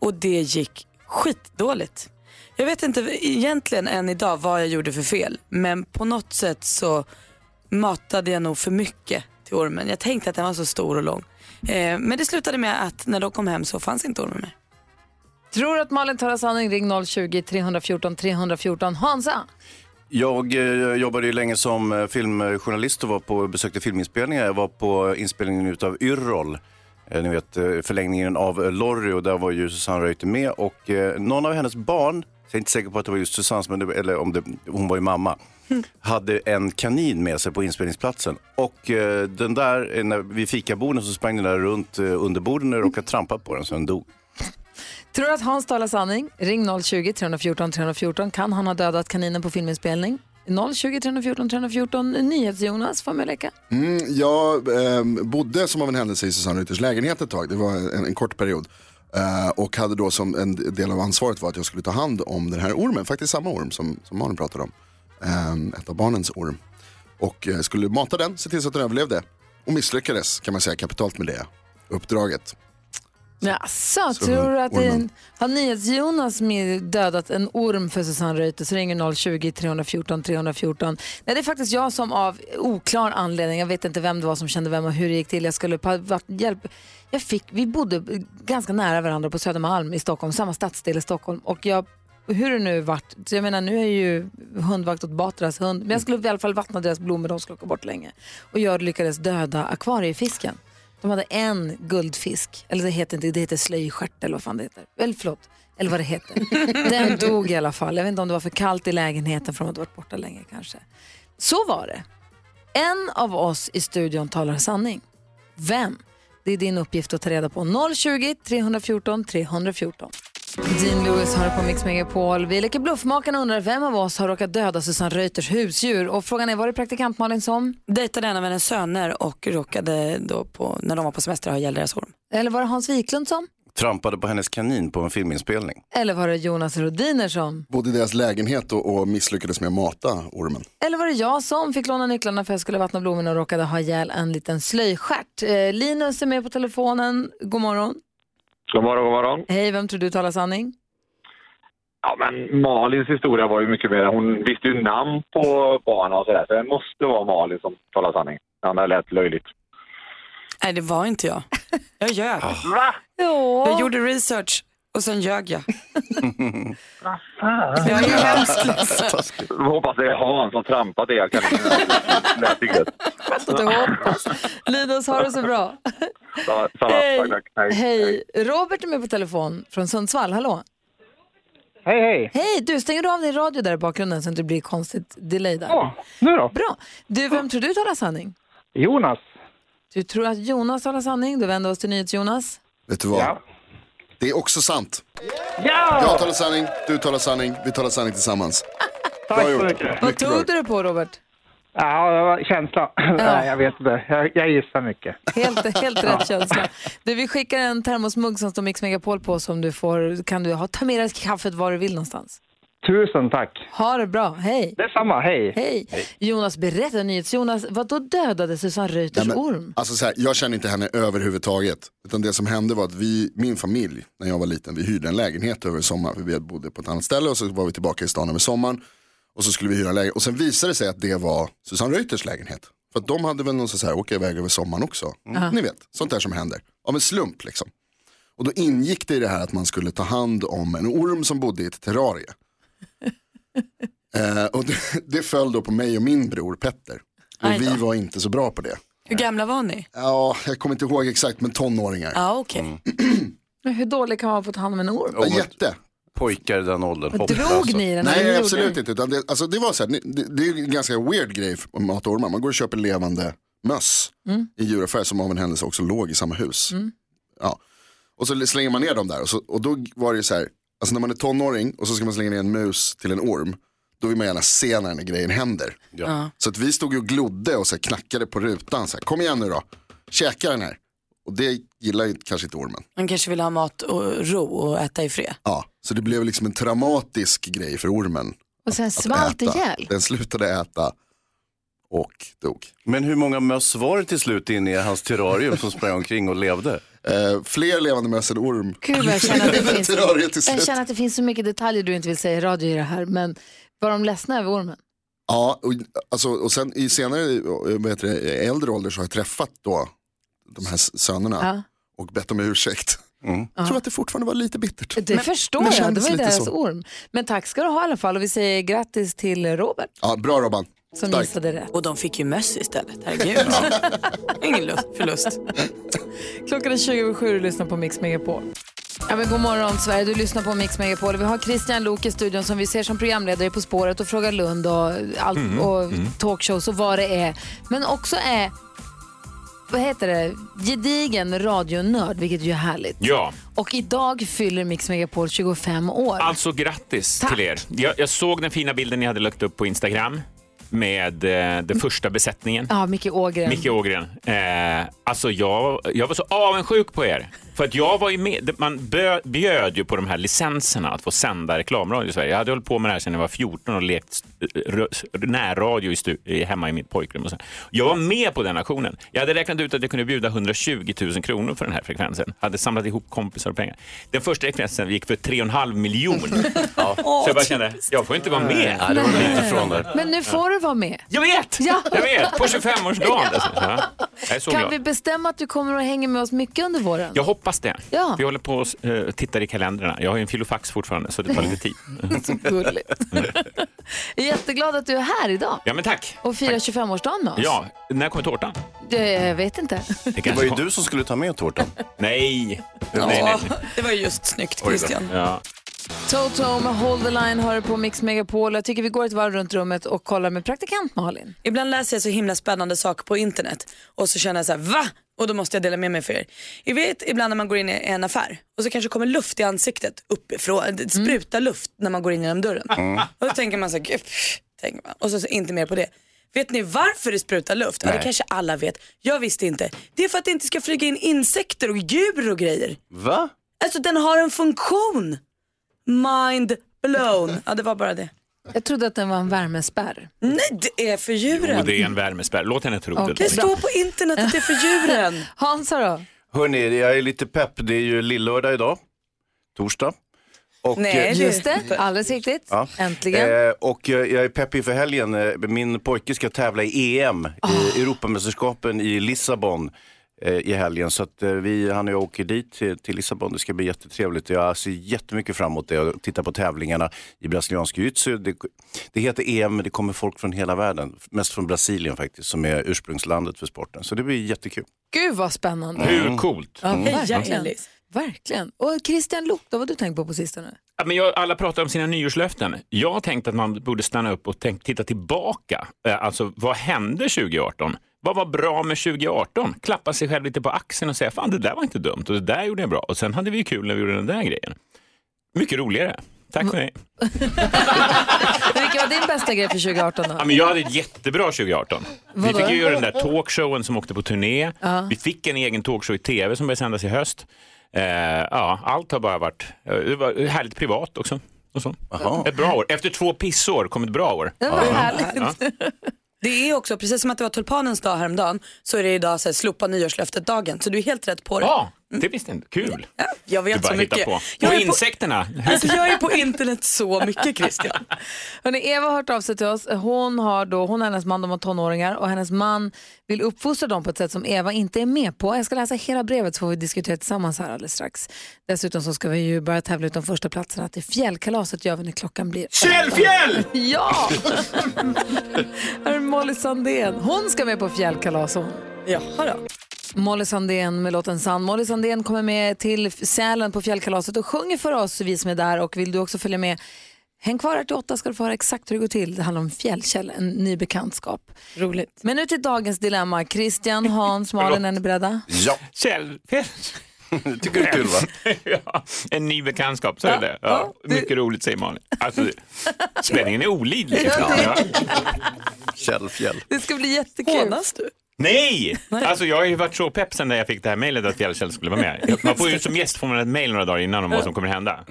Och det gick skitdåligt. Jag vet inte egentligen än idag vad jag gjorde för fel. Men på något sätt så matade jag nog för mycket till ormen. Jag tänkte att den var så stor och lång. Eh, men det slutade med att när de kom hem så fanns inte ormen mer. Tror du att Malin talar sanning? Ring 020-314 314. Hansa? Jag eh, jobbade ju länge som eh, filmjournalist och var på, besökte filminspelningar. Jag var på inspelningen av Yrrol, ni vet eh, förlängningen av eh, Lorry och där var ju Susanne Reuter med och eh, någon av hennes barn, jag är inte säker på att det var just Susannes, men det, eller om det, hon var ju mamma, hade en kanin med sig på inspelningsplatsen. Och eh, den där, eh, när vi fikaborden så sprang den där runt eh, under borden och råkade trampa på den så den dog. Tror du att Hans talar sanning? Ring 020-314 314. Kan han ha dödat kaninen på filminspelning? 020 314 314. NyhetsJonas får med leka. Mm, jag eh, bodde som av en händelse i Susanne Reuters lägenhet ett tag, det var en, en kort period. Eh, och hade då som en del av ansvaret var att jag skulle ta hand om den här ormen, faktiskt samma orm som, som Malin pratade om. Eh, ett av barnens orm. Och eh, skulle mata den, se till så att den överlevde. Och misslyckades kan man säga kapitalt med det uppdraget. Jaså, Så tror du att ormen. en, har NyhetsJonas dödat en orm för Susanne Reuter så ringer 020-314 314. Nej, det är faktiskt jag som av oklar anledning, jag vet inte vem det var som kände vem och hur det gick till, jag skulle varit hjälp. Jag fick, vi bodde ganska nära varandra på Södermalm i Stockholm, samma stadsdel i Stockholm och jag hur det nu vart, så jag menar nu är ju hundvakt åt Batras hund, men jag skulle i alla fall vattna deras blommor, de skulle åka bort länge. Och jag lyckades döda akvariefisken. De hade en guldfisk, eller det heter inte, det heter slöjstjärt eller vad fan det heter. Eller förlåt, eller vad det heter. Den dog i alla fall. Jag vet inte om det var för kallt i lägenheten för de hade varit borta länge kanske. Så var det. En av oss i studion talar sanning. Vem? Det är din uppgift att ta reda på. 020 314 314. Dean Lewis har på Mix Megapol. Vi leker Bluffmakarna och undrar vem av oss har råkat döda Susanne Reuters husdjur. Och frågan är, var det praktikant Malin som? Dejtade en av hennes söner och råkade då på, när de var på semester ha ihjäl deras orm. Eller var det Hans Wiklund som? Trampade på hennes kanin på en filminspelning. Eller var det Jonas Rodiner som? Bodde i deras lägenhet och, och misslyckades med att mata ormen. Eller var det jag som fick låna nycklarna för att jag skulle vattna blommorna och råkade ha ihjäl en liten slöjstjärt? Eh, Linus är med på telefonen. God morgon. God morgon, god morgon. Hej, vem tror du talar sanning? Ja, men Malins historia var ju mycket mer, hon visste ju namn på barnen och sådär, så det måste vara Malin som talar sanning. Det andra lät löjligt. Nej, det var inte jag. Jag ljög. Va? Jag gjorde research och sen ljög jag. Jag är ju hemskt ledsen. Jag hoppas det är Hans som trampade det. Jag kan lät inget. Skönt att du hoppas. Linus, har det så bra. Samma. Tack, tack. Hej. Hej. Robert är med på telefon från Sundsvall. Hallå. Hej, hej. Hej, du stänger du av din radio där i bakgrunden så att det blir konstigt delay där? Ja, nu då? Bra. Du, vem tror du talar sanning? Jonas. Du tror att Jonas talar sanning? Då vänder vi oss till NyhetsJonas. Vet du vad? Det är också sant. Ja! Jag talar sanning, du talar sanning, vi talar sanning tillsammans. Tack så mycket. Vad tog du det på, Robert? Ja, det var känsla. Nej, jag vet inte. Jag, jag gissar mycket. Helt, helt rätt känsla. Du, vi skickar en termosmugg som står Mix Megapol på som du får, kan du ha, ta med dig kaffet var du vill någonstans. Tusen tack. Ha det bra, hej. Detsamma, hej. Hej. Jonas, berätta NyhetsJonas, vad då dödade Susanne Reuters Nej, men, orm? Alltså så här, jag känner inte henne överhuvudtaget. Utan det som hände var att vi, min familj, när jag var liten, vi hyrde en lägenhet över sommaren. För vi bodde på ett annat ställe och så var vi tillbaka i stan över sommaren. Och så skulle vi hyra en lägenhet. Och sen visade det sig att det var Susanne Reuters lägenhet. För att de hade väl någon så här, åka iväg över sommaren också. Ja. Ni vet, sånt där som händer. Av en slump liksom. Och då ingick det i det här att man skulle ta hand om en orm som bodde i ett terrarie. Eh, och det, det föll då på mig och min bror Petter. Och vi var inte så bra på det. Hur gamla var ni? Ja, jag kommer inte ihåg exakt, men tonåringar. Ja, okej. Men Hur dålig kan man vara på att ta hand om en orm? Ja, jätte. Pojkar i den åldern. Men drog ni den? eller Nej, gjorde absolut ni? inte. Utan det, alltså, det, var så här, ni- det, det är en ganska weird grej att mata ormar. Man går och köper levande möss Mm. i djuraffär som av en händelse också låg i samma hus. Ja. Och så slänger man ner dem där och, så, och då var det så här, alltså när man är tonåring och så ska man slänga ner en mus till en orm, då vill man gärna se när den här grejen händer. Ja. Så att vi stod ju och glodde och så här knackade på rutan, så här, kom igen nu då, käka den här. Och det gillar ju kanske inte ormen. Man kanske vill ha mat och ro och äta i fred. Ja, så det blev liksom en traumatisk grej för ormen. Och sen att svalt äta. ihjäl? Den slutade äta och dog. Men hur många möss var det till slut inne i hans terrarium som sprang omkring och levde? Eh, fler levande möss än orm. Gud jag känner att det finns, jag känner att det finns så mycket detaljer du inte vill säga i radio i det här, men var de ledsna över ormen? Ja, och, alltså, och sen i senare, eh, det, äldre ålder så har jag träffat då de här sönerna Ja. och bett om ursäkt. Jag tror att det fortfarande var lite bittert. Det förstår det jag, det var ju lite deras så. orm. Men tack ska du ha i alla fall och vi säger grattis till Robert Ja, bra Robban. Som Starkt. gissade rätt. Och de fick ju möss istället, herregud. Ingen lust, förlust. Klockan är 20 över 7 och lyssnar på Mix Megapol. Ja, men god morgon Sverige, du lyssnar på Mix Megapol. Vi har Christian Lok i studion som vi ser som programledare På spåret och Fråga Lund och, allt, Mm, och mm. talkshows och vad det är. Men också är, vad heter det, gedigen radionörd, vilket ju är härligt. Ja, Och idag fyller Mix Megapol 25 år. alltså grattis Tack. till er. Jag, jag såg den fina bilden ni hade lagt upp på Instagram med eh, den första besättningen. Ja, Micke Ågren. Micke Ågren. Eh, alltså jag, jag var så avundsjuk på er. För att jag var ju med, man bö- bjöd ju på de här licenserna att få sända reklamradio i Sverige. Jag hade hållit på med det här sedan jag var 14 och lekt eh, närradio i stu- hemma i mitt pojkrum. Och så. Jag var med på den aktionen. Jag hade räknat ut att jag kunde bjuda 120 000 kronor för den här frekvensen. Hade samlat ihop kompisar och pengar. Den första frekvensen gick för 3,5 miljoner. Ja. Så jag bara kände, jag får inte vara med. Nej, det var lite ifrån där. Men nu får du vara med. Jag vet! Ja. Jag vet! På 25-årsdagen. Alltså. Ja. Jag Kan glad. vi bestämma att du kommer att hänga med oss mycket under våren? Jag hoppas det. Ja. Vi håller på och uh, tittar i kalendrarna. Jag har ju en filofax fortfarande så det tar lite tid. Så gulligt. Jag är jätteglad att du är här idag Ja men tack. och firar 25-årsdagen med oss. Ja, när kommer tårtan? Jag, jag vet inte. Det var ju du som skulle ta med tårtan. Nej. Ja, nej, nej. det var ju just snyggt. Christian. Ja. Toto med Hold the line hör du på Mix Megapol. Jag tycker vi går ett varv runt rummet och kollar med praktikant Malin. Ibland läser jag så himla spännande saker på internet och så känner jag så här, va? Och då måste jag dela med mig för er. Jag vet ibland när man går in i en affär och så kanske kommer luft i ansiktet uppifrån, det sprutar luft när man går in genom dörren. Mm. Och då tänker man så här, "Gud", tänker man. och så, så inte mer på det. Vet ni varför det sprutar luft? Ja, det Nej. kanske alla vet. Jag visste inte. Det är för att det inte ska flyga in insekter och djur och grejer. Va? Alltså den har en funktion. Mind blown. Ja, det var bara det. Jag trodde att den var en värmespärr. Nej, det är för djuren. Och det är en värmespärr. Låt henne tro Okej. det. Det står på internet att det är för djuren. Hansa då? Hörni, jag är lite pepp. Det är ju lillördag idag. Torsdag. Och, Nej, eh, Just det, alldeles riktigt. Ja. Äntligen. Eh, och eh, jag är pepp inför helgen. Eh, Min pojke ska tävla i EM, Ah. i Europamästerskapen i Lissabon eh, i helgen. Så att eh, vi, han och jag åker dit till, till Lissabon. Det ska bli jättetrevligt. Jag ser jättemycket fram emot det. Jag tittar på tävlingarna i brasiliansk jiu-jitsu. Det, det heter EM, men det kommer folk från hela världen. Mest från Brasilien faktiskt, som är ursprungslandet för sporten. Så det blir jättekul. Gud vad spännande. Hur coolt? Ja, Mm. verkligen. verkligen. Och Christian Luuk, vad har du tänkt på på sistone? Ja, men jag, alla pratar om sina nyårslöften. Jag har tänkt att man borde stanna upp och tänk, titta tillbaka. Eh, Alltså, vad hände 2018? Vad var bra med 2018? Klappa sig själv lite på axeln och säga, fan det där var inte dumt och det där gjorde jag bra. Och sen hade vi ju kul när vi gjorde den där grejen. Mycket roligare. Tack för mig. Vilken var din bästa grej för 2018 då? Ja, men jag hade ett jättebra 2018. Vi Vadå? fick ju göra den där talkshowen som åkte på turné. Ja. Vi fick en egen talkshow i tv som började sändas i höst. Eh, ja, allt har bara varit eh, det var härligt privat också. Och så. Ett bra år. Efter två pissår kom ett bra år. Det var härligt. Ja. Det är också, precis som att det var tulpanens dag häromdagen, så är det idag så här, slopa nyårslöftet-dagen. Så du är helt rätt på det. Ja, det visste inte. Kul. Ja, jag Du vet bara så mycket. på. Jag Och är på- insekterna. Alltså jag är på internet så mycket Christian. Hörrni, Eva har hört av sig till oss. Hon, har då, hon och hennes man de har tonåringar och hennes man vill uppfostra dem på ett sätt som Eva inte är med på. Jag ska läsa hela brevet så får vi diskutera tillsammans här alldeles strax. Dessutom så ska vi ju börja tävla ut de första platserna till fjällkalaset gör vi när klockan blir Källfjäll! Ja! Här är Molly Sandén. Hon ska med på fjällkalas hon. Jaha då. Molly Sandén med låten Sand. Molly Sandén kommer med till Sälen på fjällkalaset och sjunger för oss, vi som är där. Och vill du också följa med, häng kvar här till åtta ska du få höra exakt hur det går till. Det handlar om fjällkäll, en ny bekantskap. Roligt. Men nu till dagens dilemma. Christian, Hans, Malin, är ni beredda? Ja. Källfjäll. Tycker du det är kul va? ja, en ny bekantskap, så är det. Ja, mycket roligt säger Malin. Alltså, spänningen är olidlig. Ja, det- Ja. Källfjäll. Det ska bli jättekul. Hånas du? Nej! Alltså jag har ju varit så pepp sen när jag fick det här mejlet att Fjällkäll skulle vara med. Man får ju som gäst får man ett mejl några dagar innan om vad som kommer hända.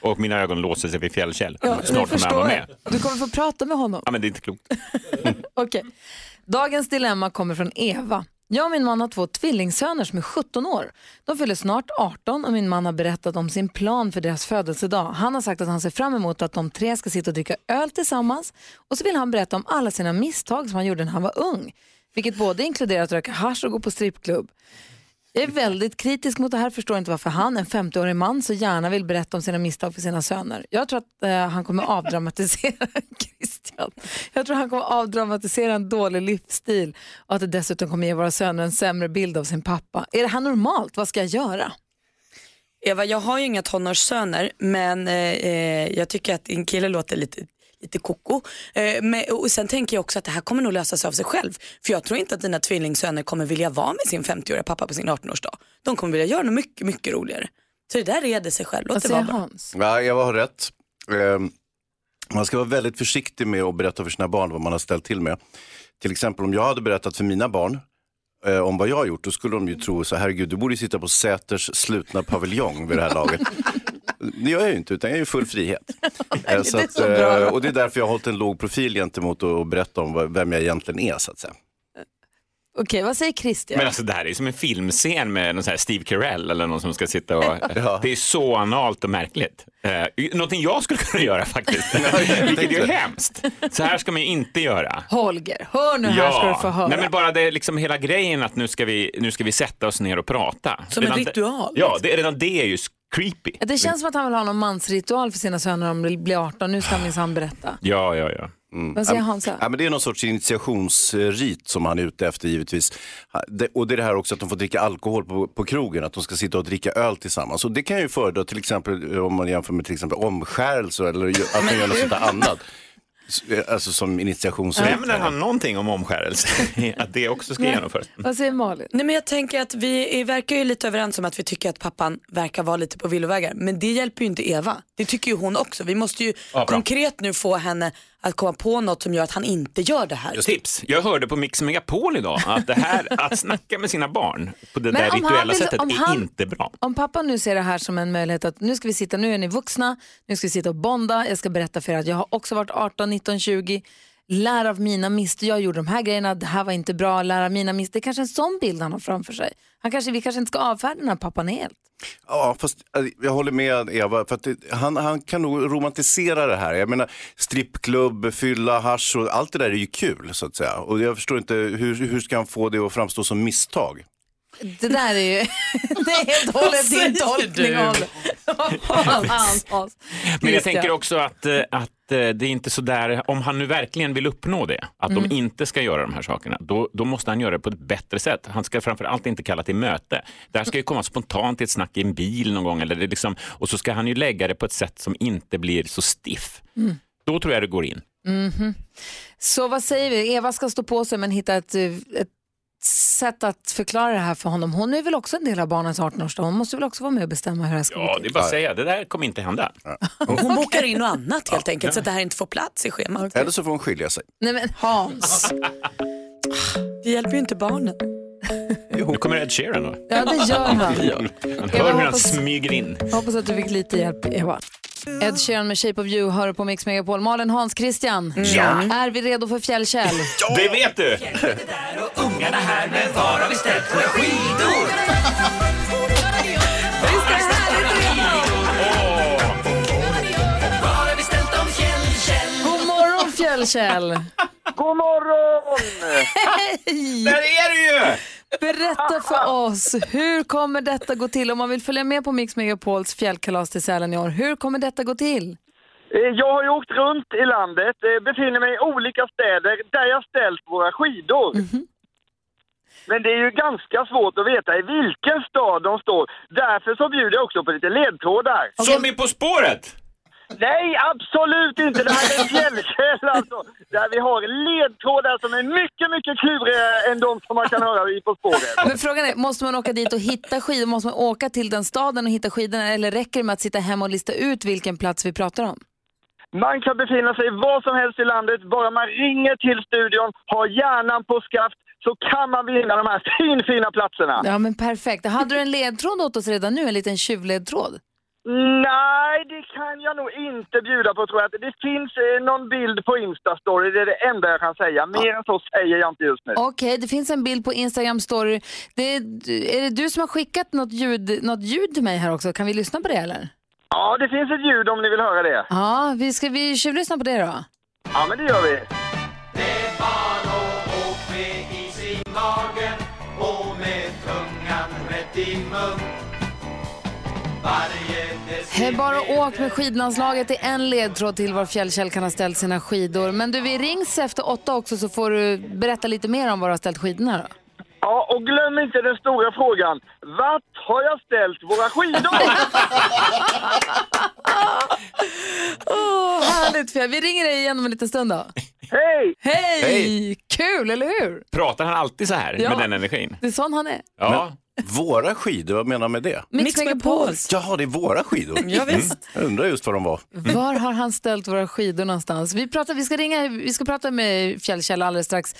Och mina ögon låser sig vid Fjällkäll. Ja, Snart kommer han vara med. Du kommer få prata med honom. Ja men det är inte klokt. Okej. Dagens dilemma kommer från Eva. Jag och min man har två tvillingsöner som är 17 år. De fyller snart 18 och min man har berättat om sin plan för deras födelsedag. Han har sagt att han ser fram emot att de tre ska sitta och dricka öl tillsammans och så vill han berätta om alla sina misstag som han gjorde när han var ung. Vilket både inkluderar att röka hasch och gå på strippklubb. Jag är väldigt kritisk mot det här, förstår inte varför han, en 50-årig man, så gärna vill berätta om sina misstag för sina söner. Jag tror att eh, han kommer avdramatisera Christian. Jag tror han kommer avdramatisera en dålig livsstil och att det dessutom kommer ge våra söner en sämre bild av sin pappa. Är det här normalt? Vad ska jag göra? Eva, jag har ju inga tonårssöner men eh, eh jag tycker att din kille låter lite lite koko. Eh, men, och sen tänker jag också att det här kommer nog lösa sig av sig själv. För jag tror inte att dina tvillingsöner kommer vilja vara med sin 50-åriga pappa på sin 18-årsdag. De kommer vilja göra något mycket, mycket roligare. Så det där reder sig själv. Låt Vad det vara säger. Hans? Ja, Eva har rätt. Ehm, Man ska vara väldigt försiktig med att berätta för sina barn vad man har ställt till med. Till exempel om jag hade berättat för mina barn eh, om vad jag har gjort, då skulle de ju tro så herregud, du borde ju sitta på Säters slutna paviljong vid det här laget. Det gör jag ju inte, utan jag är ju full frihet. Eh, det är så att, eh, och det är därför jag har hållit en låg profil gentemot att berätta om vem jag egentligen är, så att säga. Okej, vad säger Christian? Men alltså det här är som en filmscen med någon så här Steve Carell eller någon som ska sitta och... Det är så analt och märkligt. Eh, någonting jag skulle kunna göra faktiskt. Vilket är ju hemskt. Så här ska man ju inte göra. Holger, hör nu här ska du få höra. Nej, men bara det är liksom hela grejen att nu ska vi, nu ska vi sätta oss ner och prata. Som en Redan ritual, Det, ja, det, redan det är ju creepy. Det känns som att han vill ha någon mansritual för sina söner om de blir 18. Nu ska han minsann berätta. Ja, ja, ja. Vad säger Hansa? Ja, men det är någon sorts initiationsrit som han är ute efter givetvis. Och det är det här också att de får dricka alkohol på, på krogen, att de ska sitta och dricka öl tillsammans. Och det kan jag ju föredra till exempel om man jämför med till exempel omskärelse eller att man gör något sånt annat. Alltså som initiationsrit. Nämner han någonting om omskärelse? att det också ska Nej. genomföras? Vad säger Malin? Nej, men jag tänker att vi är, verkar ju lite överens om att vi tycker att pappan verkar vara lite på villovägar. Men det hjälper ju inte Eva. Det tycker ju hon också. Vi måste ju Ja, konkret nu få henne att komma på något som gör att han inte gör det här. Tips. Jag hörde på Mix Megapol idag att det här att snacka med sina barn på det Men där rituella vill- sättet är han- inte bra. Om pappa nu ser det här som en möjlighet att nu ska vi sitta, nu är ni vuxna, nu ska vi sitta och bonda, jag ska berätta för er att jag har också varit 18, 19, 20, lär av mina misstag, jag gjorde de här grejerna, det här var inte bra, lär av mina misstag. Det är kanske en sån bild han har framför sig. Han kanske, vi kanske inte ska avfärda den här pappan helt. Ja, fast eh, jag håller med Eva, för att det, han, han kan nog romantisera det här. Jag menar, strippklubb, fylla, hasch och allt det där är ju kul så att säga. Och jag förstår inte, hur, hur ska han få det att framstå som misstag? Det där är ju, det är helt och hållet din tolkning av det. Men jag tänker också att, eh, att eh, det är inte så där, om han nu verkligen vill uppnå det, att Mm. de inte ska göra de här sakerna, då, då måste han göra det på ett bättre sätt. Han ska framför allt inte kalla till möte. Det här ska ju komma spontant i ett snack i en bil någon gång, eller det liksom, och så ska han ju lägga det på ett sätt som inte blir så stiff. Mm. Då tror jag det går in. Mhm. Så vad säger vi? Eva ska stå på sig men hitta ett, eh, ett sätt att förklara det här för honom. Hon är väl också en del av barnens 18-årsdag. Hon måste väl också vara med och bestämma hur det här ska gå Ja, till. det är bara att säga, det där kommer inte hända. Hon bokar in något annat helt enkelt så att det här inte får plats i schemat. Eller så får hon skilja sig. Nej men Hans. Det hjälper ju inte barnen. Nu kommer Ed Sheeran då. Ja det gör han. Han hör hur han hoppas- smyger in. Jag hoppas att du fick lite hjälp Eva. Ed Sheeran med Shape of You hör på Mix Megapol. Malin, Hans, Christian. Ja. Är vi redo för fjällkäll? Det vet du! Ungarna här, men var har vi ställt våra skidor? Visst är det Var har vi ställt dem, Fjällkäll? God morgon fjällkäll! God morgon! Hej! Där är du ju! Berätta för oss, hur kommer detta gå till? Om man vill följa med på Mix Megapols fjällkalas till Sälen i år, hur kommer detta gå till? Eh, Jag har ju åkt runt i landet, eh, befinner mig i olika städer där jag ställt våra skidor. Men det är ju ganska svårt att veta i vilken stad de står. Därför så bjuder jag också på lite ledtrådar. Som är På spåret! Nej, absolut inte! Det här är en fjällkäll alltså. Där vi har ledtrådar som är mycket, mycket klurigare än de som man kan höra i På spåret. Men frågan är, måste man åka dit och hitta skidor? Måste man åka till den staden och hitta skidorna? Eller räcker det med att sitta hemma och lista ut vilken plats vi pratar om? Man kan befinna sig var som helst i landet, bara man ringer till studion, har hjärnan på skaft, så kan man vinna de här finfina platserna. Ja men perfekt. Hade du en ledtråd åt oss redan nu? En liten tjuvledtråd? Nej, det kan jag nog inte bjuda på tror jag. Det finns eh, någon bild på Instastory, det är det enda jag kan säga. Mer än så säger jag inte just nu. Okej, det finns en bild på Instagram story. Det är, är det du som har skickat något ljud, något ljud till mig här också? Kan vi lyssna på det eller? Ja, det finns ett ljud om ni vill höra det. Ja, vi ska vi tjuvlyssna på det då? Ja, men det gör vi. Åk med is i magen och med tungan rätt i mun. Varje Hej, bara åk med skidlandslaget är en ledtråd till var Fjällkäll kan ha ställt sina skidor. Men du, vi rings efter åtta också så får du berätta lite mer om var du har ställt skidorna då. Ja, och glöm inte den stora frågan. Vart har jag ställt våra skidor? Åh, härligt Fjäll. Vi ringer dig igen om en liten stund då. Hej! Hej! Hej. Kul, eller hur? Pratar han alltid så här Ja. med den energin? Det är sån han är. Ja. Våra skidor, vad menar du med det? Mix Megapols. Jaha, det är våra skidor. Ja, visst. Jag undrar just var de var. Var har han ställt våra skidor någonstans? Vi, pratar, vi, ska ringa, vi ska prata med Fjällkäll alldeles strax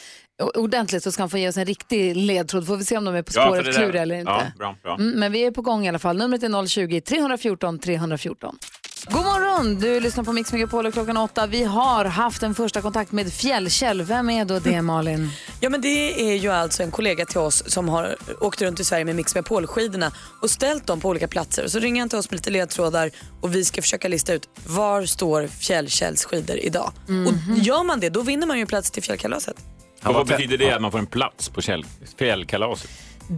ordentligt så ska han få ge oss en riktig ledtråd. Får vi se om de är på spåret där- kluriga eller inte. Ja, bra, bra. Mm, men vi är på gång i alla fall. Numret är 020-314 314. God morgon! Du lyssnar på Mix Megapol och klockan åtta. Vi har haft en första kontakt med Fjällkäll. Vem är då det, Malin? Ja men det är ju alltså en kollega till oss som har åkt runt i Sverige med Mix Megapol-skidorna och ställt dem på olika platser. Så ringer han till oss med lite ledtrådar och vi ska försöka lista ut var står Fjällkälls skidor idag. Och gör man det då vinner man ju en plats till fjällkalaset. Och vad betyder det att man får en plats på fjällkalaset?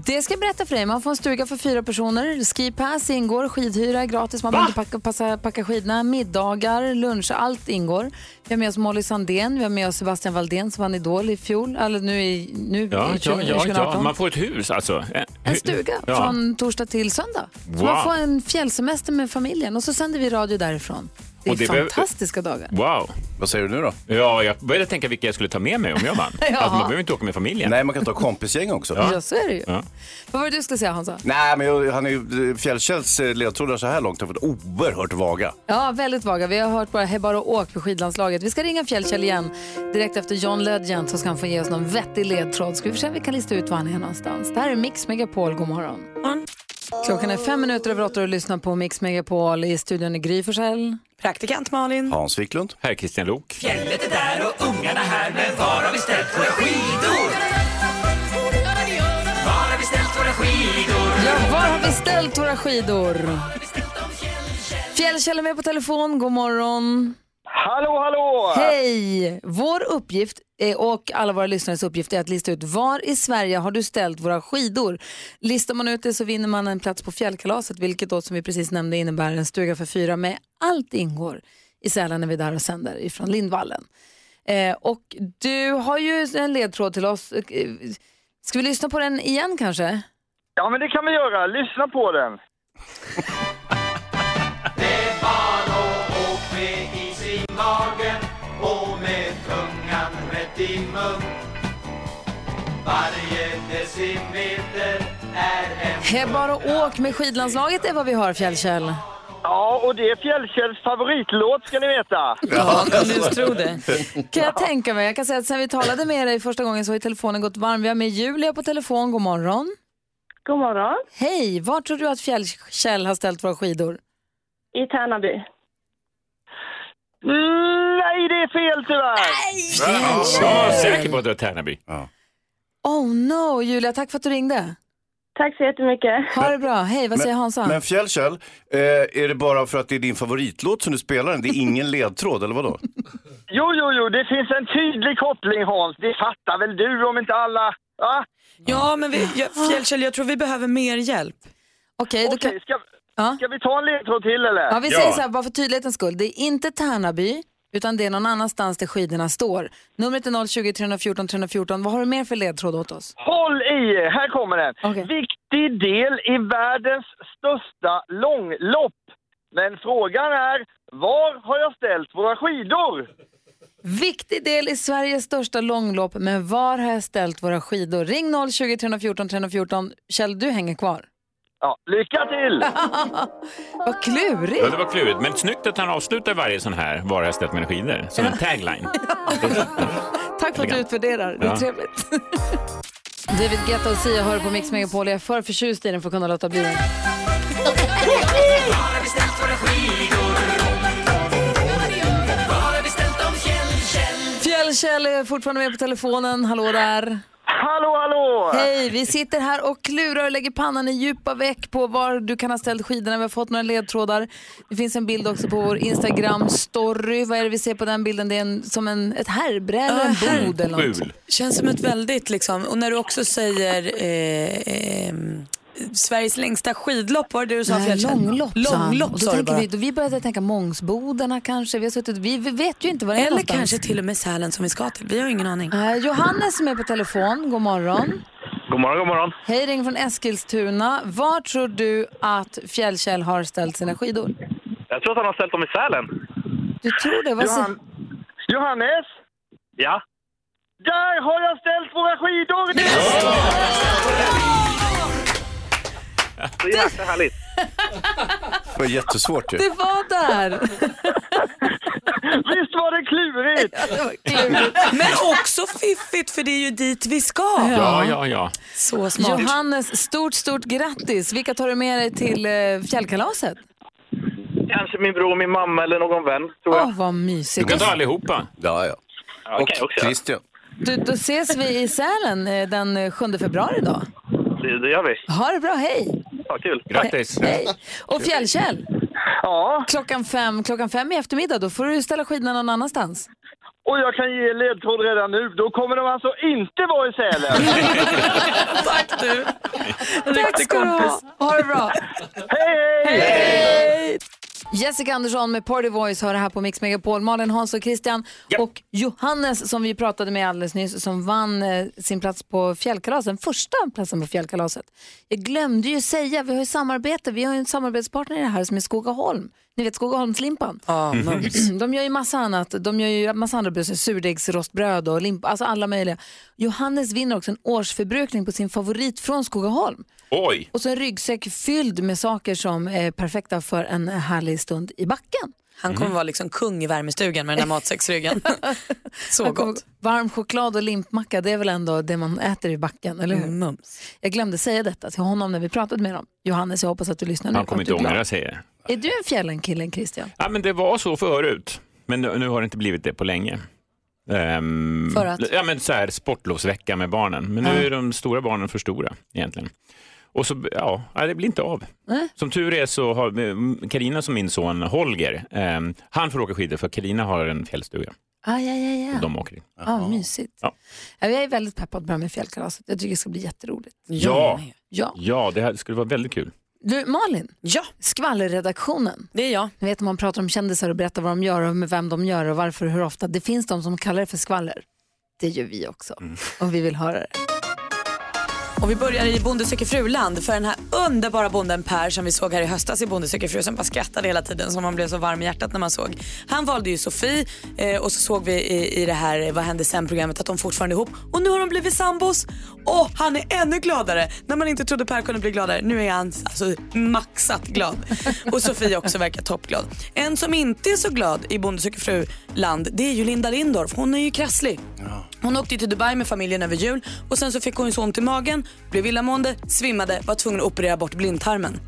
Det ska jag berätta för dig. Man får en stuga för fyra personer. Skipass ingår, skidhyra är gratis. Man behöver packa, passa, packa skidorna. Middagar, lunch, allt ingår. Vi har med oss Molly Sandén, vi har med oss Sebastian Valdén som vann Idol i fjol, eller nu i, nu Ja, i ja, 20, ja, 2018. ja, man får ett hus alltså. En stuga Ja. från torsdag till söndag. Wow. man får en fjällsemester med familjen och så sänder vi radio därifrån. Det är det fantastiska dagar. Wow. Vad säger du nu då? Ja, jag började tänka vilka jag skulle ta med mig om jag vann. Ja. Alltså, man behöver inte åka med familjen. Nej, man kan ta kompisgäng också. Ja, så är det ju. Ja. Vad var det du skulle säga Hansa? Nej, men jag- han är ju, Fjällkälls eh, ledtrådar så här långt har varit oerhört vaga. Ja, väldigt vaga. Vi har hört bara Hej bara åk för skidlandslaget. Vi ska ringa Fjällkäll igen. Direkt efter John Legend så ska han få ge oss någon vettig ledtråd. Ska vi se om vi kan lista ut var han är någonstans. Det här är Mix Megapol. God morgon. Klockan är fem minuter över åtta och lyssnar på Mix Megapol. I studion är Gry Forssell. Praktikant Malin. Hans Wiklund. Här är Christian Lok. Fjället är där och ungarna här, men var har vi ställt våra skidor? Var har vi ställt våra skidor? Ja, var har vi ställt våra skidor? Fjällkäll är med på telefon. God morgon. Hallå, hallå! Hej! Vår uppgift är, och alla våra lyssnares uppgift är att lista ut var i Sverige har du ställt våra skidor. Listar man ut det så vinner man en plats på fjällkalaset vilket då som vi precis nämnde innebär en stuga för fyra med allt ingår i Sälen när vi är där och sänder ifrån Lindvallen. Eh, och du har ju en ledtråd till oss. Eh, Ska vi lyssna på den igen kanske? Ja, men det kan vi göra. Lyssna på den. Varje decimeter är en... Bara åk med skidlandslaget är vad vi har Fjällkäll. Ja, och det är Fjällkälls favoritlåt ska ni veta. Ja, kan du tro det? Kan jag tänka mig. Jag kan säga att sen vi talade med dig första gången så har telefonen gått varm. Vi har med Julia på telefon. God morgon. God morgon. Hej, var tror du att Fjällkäll har ställt våra skidor? I Tärnaby. Mm, nej, det är fel tyvärr. Jag är säker på att det var Tärnaby. Oh no, Julia, tack för att du ringde. Tack så jättemycket. Ha det bra. Hej, vad säger Hansa? Men Fjällkäll, eh, är det bara för att det är din favoritlåt som du spelar den? Det är ingen ledtråd, eller vadå? Jo, jo, jo, det finns en tydlig koppling Hans. Det fattar väl du om inte alla? Va? Ja men vi, jag, Fjällkäll jag tror vi behöver mer hjälp. Okej, då kan... Ska, ska vi ta en ledtråd till eller? Ja, vi säger så här, bara för tydlighetens skull. Det är inte Tärnaby, utan det är någon annanstans där skidorna står. Numret är 020 314 314. Vad har du mer för ledtråd åt oss? Håll i er, här kommer den. Viktig del i världens största långlopp. Men frågan är, var har jag ställt våra skidor? Viktig del i Sveriges största långlopp, men var har jag ställt våra skidor? Ring 020 314 314. Kjell, du hänger kvar. Ja, lycka till! Vad klurigt! Ja, det var klurigt. Men snyggt att han avslutar varje sån här Var har jag ställt mina skidor? Som en tagline. Tack för att du utvärderar. Det är Ja. trevligt. David Guetta och Sia hör på Mix Megapol. Jag är för förtjust i den för att kunna låta bli den. Fjällkäll är fortfarande med på telefonen. Hallå där. Hallå, hallå! Hej, vi sitter här och klurar och lägger pannan i djupa veck på var du kan ha ställt skidorna. Vi har fått några ledtrådar. Det finns en bild också på vår Instagram-story. Vad är det vi ser på den bilden? Det är en, som en, ett härbräde, en bod eller något. Känns som ett väldigt liksom, och när du också säger eh, eh, Sveriges längsta skidlopp, var det det du sa? Nej, långlopp, sa han. Långlopp och då sa du tänker vi, då vi började tänka Mångsbodarna kanske. Vi, har suttit, vi, vi vet ju inte vad det är Eller någonstans. kanske till och med Sälen som vi ska till. Vi har ingen aning. Eh, Johannes som är på telefon, god morgon. God morgon, god morgon. Hej, ringer från Eskilstuna. Var tror du att Fjällkäll har ställt sina skidor? Jag tror att han har ställt dem i Sälen. Du tror det? Vad Johan- Johannes? Ja. Där har jag ställt våra skidor! Så jäkla härligt. Det var jättesvårt ju. Det var där! Visst var det klurigt? Men också fiffigt för det är ju dit vi ska. Ja, ja, ja. Så smart. Johannes, stort, stort grattis. Vilka tar du med dig till eh, fjällkalaset? Kanske min bror, min mamma eller någon vän, tror jag. Åh, vad mysigt. Du kan ta allihopa. Ja, ja. Ja, det jag också. Christian. Du, då ses vi i Sälen eh, den eh, 7 februari då. Det, det gör vi. Ha det bra, hej! Ja, kul. Grattis. Hej. Och Fjällkäll, Ja, klockan fem, klockan fem i eftermiddag, då får du ställa skidorna någon annanstans. och jag kan ge ledtråd redan nu. Då kommer de alltså inte vara i Sälen. Tack du. Tack ska du ha. Ha det bra. hej, hej! Hej! Jessica Andersson med Party Voice har det här på Mix Megapol. Malin, Hans och Christian och Johannes som vi pratade med alldeles nyss som vann eh, sin plats på fjällkalaset, den första platsen på fjällkalaset. Jag glömde ju säga, vi har ju samarbete, vi har ju en samarbetspartner i det här som är Skogaholm. Ni vet Skogaholmslimpan? Ja, mums. De gör ju massa annat. De gör ju massa andra bröd, surdegsrostbröd och limpa, alltså alla möjliga. Johannes vinner också en årsförbrukning på sin favorit från Skogaholm. Oj! Och så en ryggsäck fylld med saker som är perfekta för en härlig stund i backen. Han kommer vara liksom kung i värmestugan med den här matsäcksryggen. Så gott. Varm choklad och limpmacka, det är väl ändå det man äter i backen, eller hur? Mm, mums. Jag glömde säga detta till honom när vi pratade med honom. Johannes, jag hoppas att du lyssnar nu. Han kommer inte ångra sig. Är du en fjällenkille, Christian? Ja, men det var så förut, men nu, nu har det inte blivit det på länge. Ehm, För att? Ja, men så här, sportlovsvecka med barnen, men nu är de stora barnen för stora egentligen. Och så, ja, det blir inte av. Nej. Som tur är så har Karina som min son Holger, ehm, han får åka skidor för Karina har en fjällstuga. Ah, ja, ja, ja. Och de åker in. Ah, mysigt. Ja. Ja, Jag är väldigt peppad på det här med fjällkalaset. Jag tycker det ska bli jätteroligt. Ja, Ja. ja det här skulle vara väldigt kul. Du, Malin, Ja, skvallerredaktionen. det är jag. Ni vet om man pratar om kändisar och berättar vad de gör och med vem de gör och varför och hur ofta. Det finns de som kallar det för skvaller. Det gör vi också. Och vi vill höra det. Och vi börjar i Bonde söker fruland för den här underbara bonden Per som vi såg här i höstas i Bonde söker fru som bara skrattade hela tiden som man blev så varm i hjärtat när man såg. Han valde ju Sofie eh, och så såg vi i, i det här eh, Vad hände sen programmet att de fortfarande är ihop och nu har de blivit sambos och han är ännu gladare när man inte trodde Per kunde bli gladare. Nu är han alltså maxat glad och Sofie också verkar toppglad. En som inte är så glad i Bonde söker fru-land det är ju Linda Lindorff. Hon är ju krasslig. Hon åkte till Dubai med familjen över jul och sen så fick hon så ont i magen, blev illamående, svimmade, var tvungen att operera bort blindtarmen.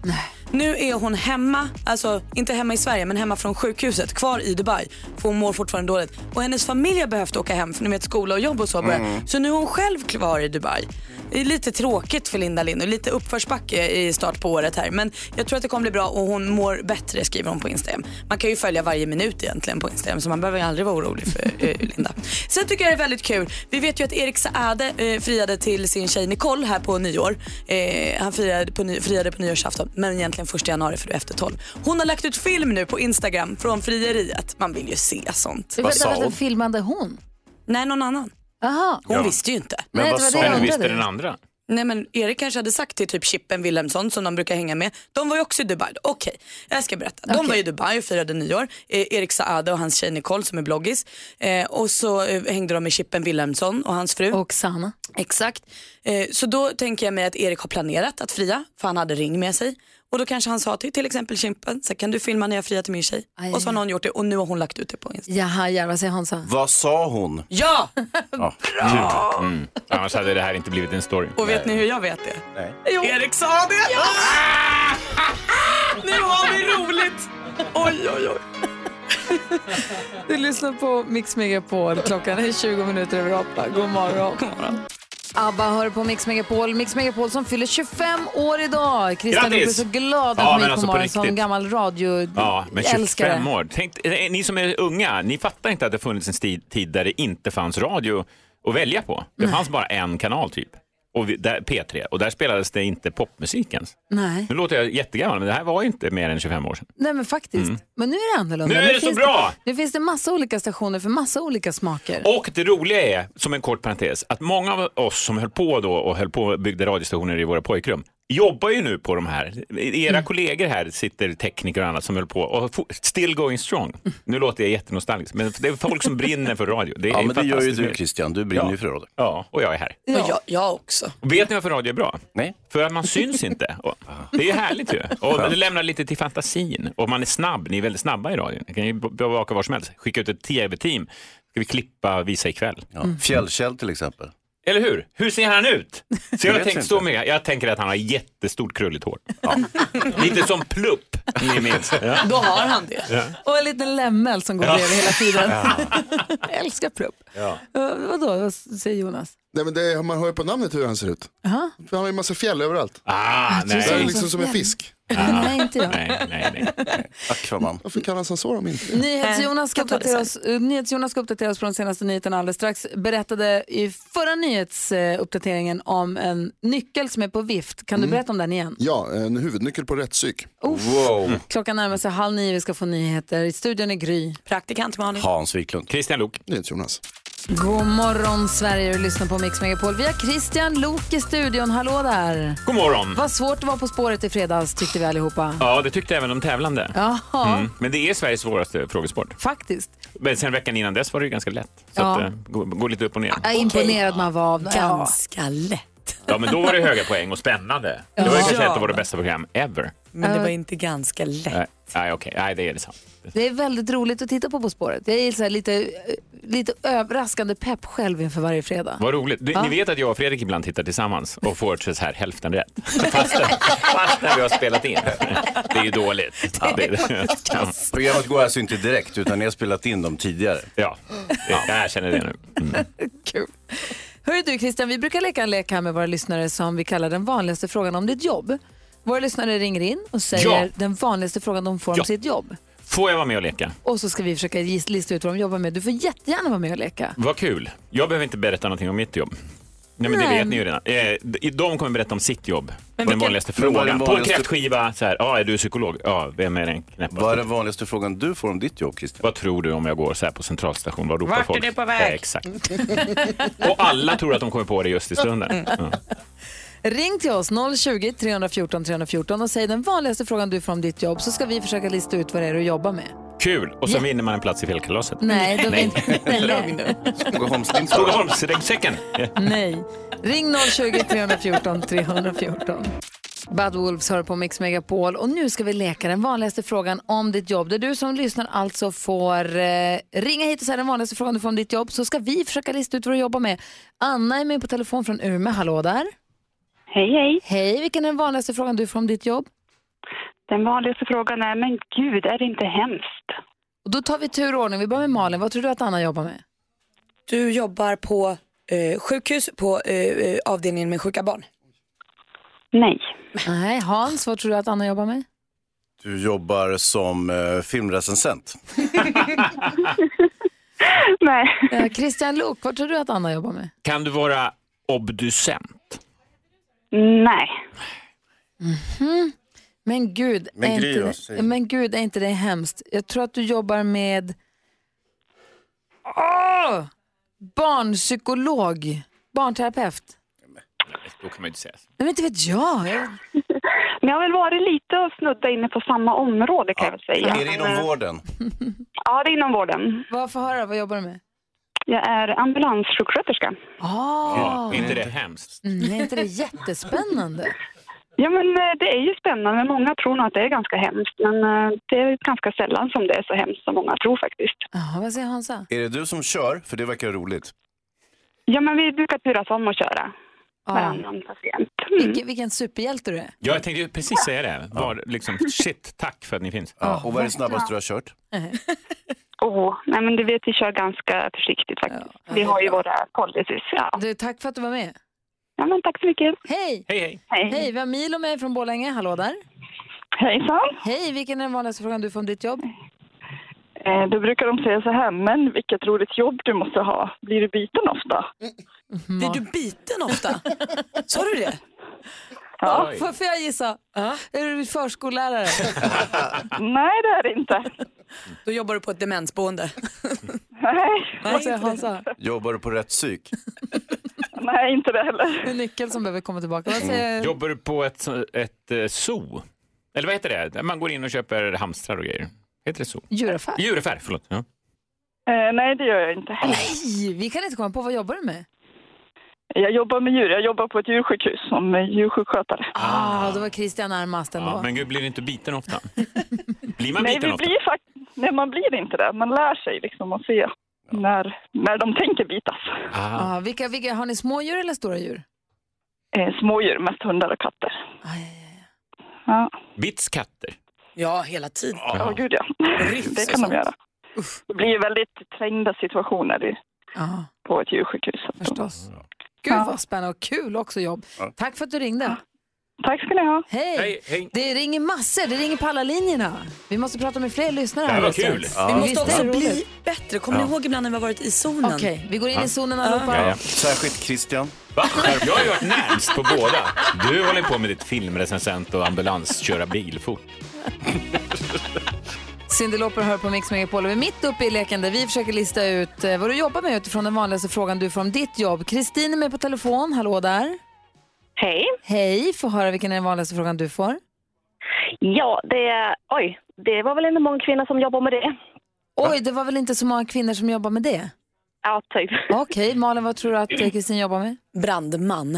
Nu är hon hemma, alltså inte hemma i Sverige men hemma från sjukhuset, kvar i Dubai. För hon mår fortfarande dåligt. Och hennes familj har behövt åka hem för ni vet skola och jobb och så börjar. Mm. Så nu är hon själv kvar i Dubai. Det är lite tråkigt för Linda Lind och lite uppförsbacke i start på året här. Men jag tror att det kommer bli bra och hon mår bättre skriver hon på Instagram. Man kan ju följa varje minut egentligen på Instagram så man behöver aldrig vara orolig för eh, Linda. Sen tycker jag det är väldigt kul. Vi vet ju att Erik Saade eh, friade till sin tjej Nicole här på nyår. Eh, han friade på, ny, friade på nyårsafton men egentligen första januari för det är efter 12. Hon har lagt ut film nu på Instagram från frieriet. Man vill ju se sånt. Vänta, vänta, filmade hon? Nej, någon annan. Aha. Hon Ja. visste ju inte. Men Nej, vad sa hon? Visste den andra? Nej men Erik kanske hade sagt till typ Chippen Wilhelmsson som de brukar hänga med. De var ju också i Dubai. Okej, jag ska berätta. De Okej. var i Dubai och firade nyår. Eh, Erik Saade och hans tjej Nicole som är bloggis. Eh, och så eh, hängde de med Chippen Wilhelmsson och hans fru. Och Sanna. Exakt. Eh, så då tänker jag mig att Erik har planerat att fria för han hade ring med sig. Och då kanske han sa till till exempel Chippen, så kan du filma när jag friar till min tjej? Aj, och så har någon gjort det och nu har hon lagt ut det på Instagram. Jaha, ja, vad säger Hansa? Vad sa hon? Ja! Ja. Mm. Annars hade det här inte blivit en story. Och vet ni hur jag vet det? Nej. Jo. Erik sa det! nu har vi roligt! Oj, oj, oj. Du lyssnar på Mix Megapol. Klockan är 20 minuter över 8. God morgon. God morgon. ABBA hör på Mix Megapol. Mix Megapol som fyller 25 år idag. Christian, Grattis! blir så glad att Ja, mig alltså morgonen som gammal Ja, men 25 radioälskare. år. Tänk, eh, ni som är unga, ni fattar inte att det funnits en tid där det inte fanns radio att välja på. Det fanns bara en kanal typ. Och vi, där, P3. Och där spelades det inte popmusik ens. Nej. Nu låter jag jättegammal, men det här var inte mer än 25 år sedan. Nej men faktiskt. Mm. Men nu är det annorlunda. Nu är det så finns bra! Det, nu finns det massa olika stationer för massa olika smaker. Och det roliga är, som en kort parentes, att många av oss som höll på då och höll på och byggde radiostationer i våra pojkrum, jobbar ju nu på de här. Era Mm. kollegor här sitter tekniker och annat som höll på och still going strong. Nu låter jag jättenostalgisk, men det är folk som brinner för radio. Det är Ja, men det gör ju du. Christian, du brinner Ja. ju för radio. Ja, och jag är här. Och jag, jag också. Och vet ni varför radio är bra? Nej. För att man syns inte. Och det är härligt ju. Och det lämnar lite till fantasin. Och man är snabb, ni är väldigt snabba i radion. Ni kan ju bevaka var som helst. Skicka ut ett tv-team. Ska vi klippa och visa ikväll. Ja. Fjällkäll till exempel. Eller hur? Hur ser han ut? Så jag, vet tänkt så mycket. jag tänker att han har jättestort krulligt hår. Lite som plupp, ni minns. Ja. Då har han det. Ja. Och en liten lämmel som går Ja. bredvid hela tiden. Ja. Jag älskar plupp. Ja. Uh, vadå, vad säger Jonas? Nej, men det, man hör ju på namnet hur han ser ut. Aha. För han har ju massa fjäll överallt. Ah, Det är nej. liksom som en Fjäll. Fisk. Nej, inte jag. Nej, nej, nej. Varför kallas han så om inte? NyhetsJonas ska, tar det uppdatera oss, NyhetsJonas ska uppdatera oss på de senaste nyheterna alldeles strax. Berättade i förra nyhetsuppdateringen om en nyckel som är på vift. Kan du berätta om den igen? Ja, en huvudnyckel på rättssyk. Wow. Klockan närmar sig halv nio, vi ska få nyheter. I studion är Gry. Praktikant Malin. Hans Wiklund. Christian Lok. Jonas. God morgon Sverige, du lyssnar på Mix Megapol. Vi har Christian Lok i studion, hallå där. God morgon. Vad svårt det var På spåret i fredags tyckte vi allihopa. Ja, det tyckte även de tävlande. Jaha, Mm. Men det är Sveriges svåraste frågesport. faktiskt. Men sen veckan innan dess var det ju ganska lätt. Så Ja. att, eh, lite upp och ner. Jag är imponerad man var av ja. Ganska lätt. Ja, men då var det höga poäng och spännande. Det var ju kanske ett av våra bästa program ever. Men det Ja. var inte ganska lätt. Nej, okej. Nej, det är det sant. Det är väldigt roligt att titta på På spåret. Jag är så här lite, lite överraskande pepp själv inför varje fredag. Vad roligt. Du, Ja. Ni vet att jag och Fredrik ibland tittar tillsammans och får så här hälften rätt. Fast, fast när vi har spelat in. Det är ju dåligt. Ja, det, ja. Programmet går alltså inte direkt utan ni har spelat in dem tidigare. ja, jag erkänner det nu. Mm. Kul. Hörru du Christian, vi brukar leka en lek här med våra lyssnare som vi kallar den vanligaste frågan om ditt jobb. Våra lyssnare ringer in och säger Ja. den vanligaste frågan de får om Ja. sitt jobb. Får jag vara med och leka? Och så ska vi försöka lista ut vad de jobbar med. Du får jättegärna vara med och leka. Vad kul. Jag behöver inte berätta någonting om mitt jobb. Nej, men det Nej. vet ni ju redan. Eh, de kommer berätta om sitt jobb. Men den vanligaste är frågan. På en kräftskiva, så här, ah, är du psykolog? Ja, vem är den knäppaste? Vad är den vanligaste frågan du får om ditt jobb Christian? Vad tror du om jag går så här på centralstation? Vad ropar Vart är folk? du på väg? Eh, exakt. och alla tror att de kommer på det just i stunden. Ja. Ring till oss 020 314 314 och säg den vanligaste frågan du får om ditt jobb så ska vi försöka lista ut vad det är du jobbar med. Kul! Och så vinner man en plats i fjällkalaset. Nej, då. Nej. Skogaholmsryggsäcken. Nej. Ring 020 314 314. Bad Wolves hör på Mix Megapol och nu ska vi leka den vanligaste frågan om ditt jobb. Där du som lyssnar alltså får eh, ringa hit och säga den vanligaste frågan du får om ditt jobb så ska vi försöka lista ut vad du jobbar med. Anna är med på telefon från Umeå. Hallå där. Hej, hej. Hej, vilken är den vanligaste frågan du får om ditt jobb? Den vanligaste frågan är, men gud, är det inte hemskt? Och då tar vi tur och ordning. Vi börjar med Malin. Vad tror du att Anna jobbar med? Du jobbar på eh, sjukhus på eh, eh, avdelningen med sjuka barn. Nej. Nej, Hans, vad tror du att Anna jobbar med? Du jobbar som eh, filmrecensent. Nej. Eh, Christian Luuk, vad tror du att Anna jobbar med? Kan du vara obducent? Nej. Mhm. Men gud, Men är inte det, men gud, är inte det hemskt? Jag tror att du jobbar med Åh! barnpsykolog, barnterapeut. Då kan man ju inte säga. Nej, men inte vet jag. jag. Men jag har väl varit lite och snudda inne på samma område kan jag väl säga. Är det inom vården? Ja, det är inom vården. Vad får höra, vad jobbar du med? Jag är ambulanssjuksköterska. Ah. Ja, är inte det hemskt? Mm, är inte det jättespännande? Ja, men eh, det är ju spännande. Många tror nog att det är ganska hemskt, men eh, det är ganska sällan som det är så hemskt som många tror faktiskt. Jaha, vad säger Hansa? Är det du som kör? För det verkar roligt. Ja, men vi brukar turas om att köra varannan patient. Vilken, vilken superhjälte du är. Ja, jag tänkte precis säga det. Var, liksom, shit, tack för att ni finns. Ja, och vad är det snabbaste du har kört? Åh, nej men du vet, vi kör ganska försiktigt faktiskt. vi har ju våra policies. Ja. Du, tack för att du var med. ja, men tack så mycket. Hej! Hej, hej. Hej. Hej, vi har Milo med från Borlänge. Hallå där. Hejsan. Hej, vilken är den vanligaste frågan du får om ditt jobb? Eh, då brukar de säga så här, men vilket roligt jobb du måste ha. Blir du biten ofta? Blir du biten ofta? Sa du det? Ja. Får, får jag gissa? Är du förskollärare? Nej, det är det inte. Då jobbar du på ett demensboende. Nej. Vad säger Hansa? Jobbar du på rätt psyk? Nej, inte det heller. Det är nyckeln som behöver komma tillbaka. Vad säger... Jobbar du på ett, ett eh, zoo? Eller vad heter det? Där Man går in och köper hamstrar och grejer. Heter det zoo? Djuraffär? Djuraffär, förlåt. Ja. Eh, nej, det gör jag inte heller. Nej, vi kan inte komma på. Vad jobbar du med? Jag jobbar med djur. Jag jobbar på ett djursjukhus som djursjukskötare. Ah, då var Christian närmast ändå. Ja, men gud, blir du inte biten ofta? Blir man nej, biten vi ofta? blir fakt- nej, man blir inte det. Man lär sig liksom att se när, när de tänker bitas. Ah, vilka, vilka, har ni smådjur eller stora djur? Eh, smådjur, mest hundar och katter. Ja, Bits katter? Ja, hela tiden. ja gud ja. Det kan de göra. Det blir ju väldigt trängda situationer i, på ett djursjukhus. Förstås. Gud vad spännande och kul också jobb. Tack för att du ringde. Tack ska ni ha. Hej. Hej, hej. Det ringer massor, det ringer på alla linjerna. Vi måste prata med fler lyssnare. Det här var kul. strax. Vi måste Visst också bli bättre. Kommer Ja. ni ihåg ibland när vi har varit i zonen? Okej, vi går in Ja. i zonen allihopa. Ja, ja. Särskilt Christian. Va? Jag har ju varit närmst på båda. Du håller på med ditt filmrecensent och ambulansköra bil fort. Cyndi Lauper hör på Mix Megapol och vi är mitt uppe i leken där vi försöker lista ut eh, vad du jobbar med utifrån den vanligaste frågan du får om ditt jobb. Kristin är med på telefon, hallå där. Hej. Hej, få höra vilken är den vanligaste frågan du får. Ja, det är... Oj, det var väl inte många kvinnor som jobbar med det. Oj, det var väl inte så många kvinnor som jobbar med det? Ja, typ. Okej, Malin, vad tror du att eh, Kristin jobbar med? Brandman.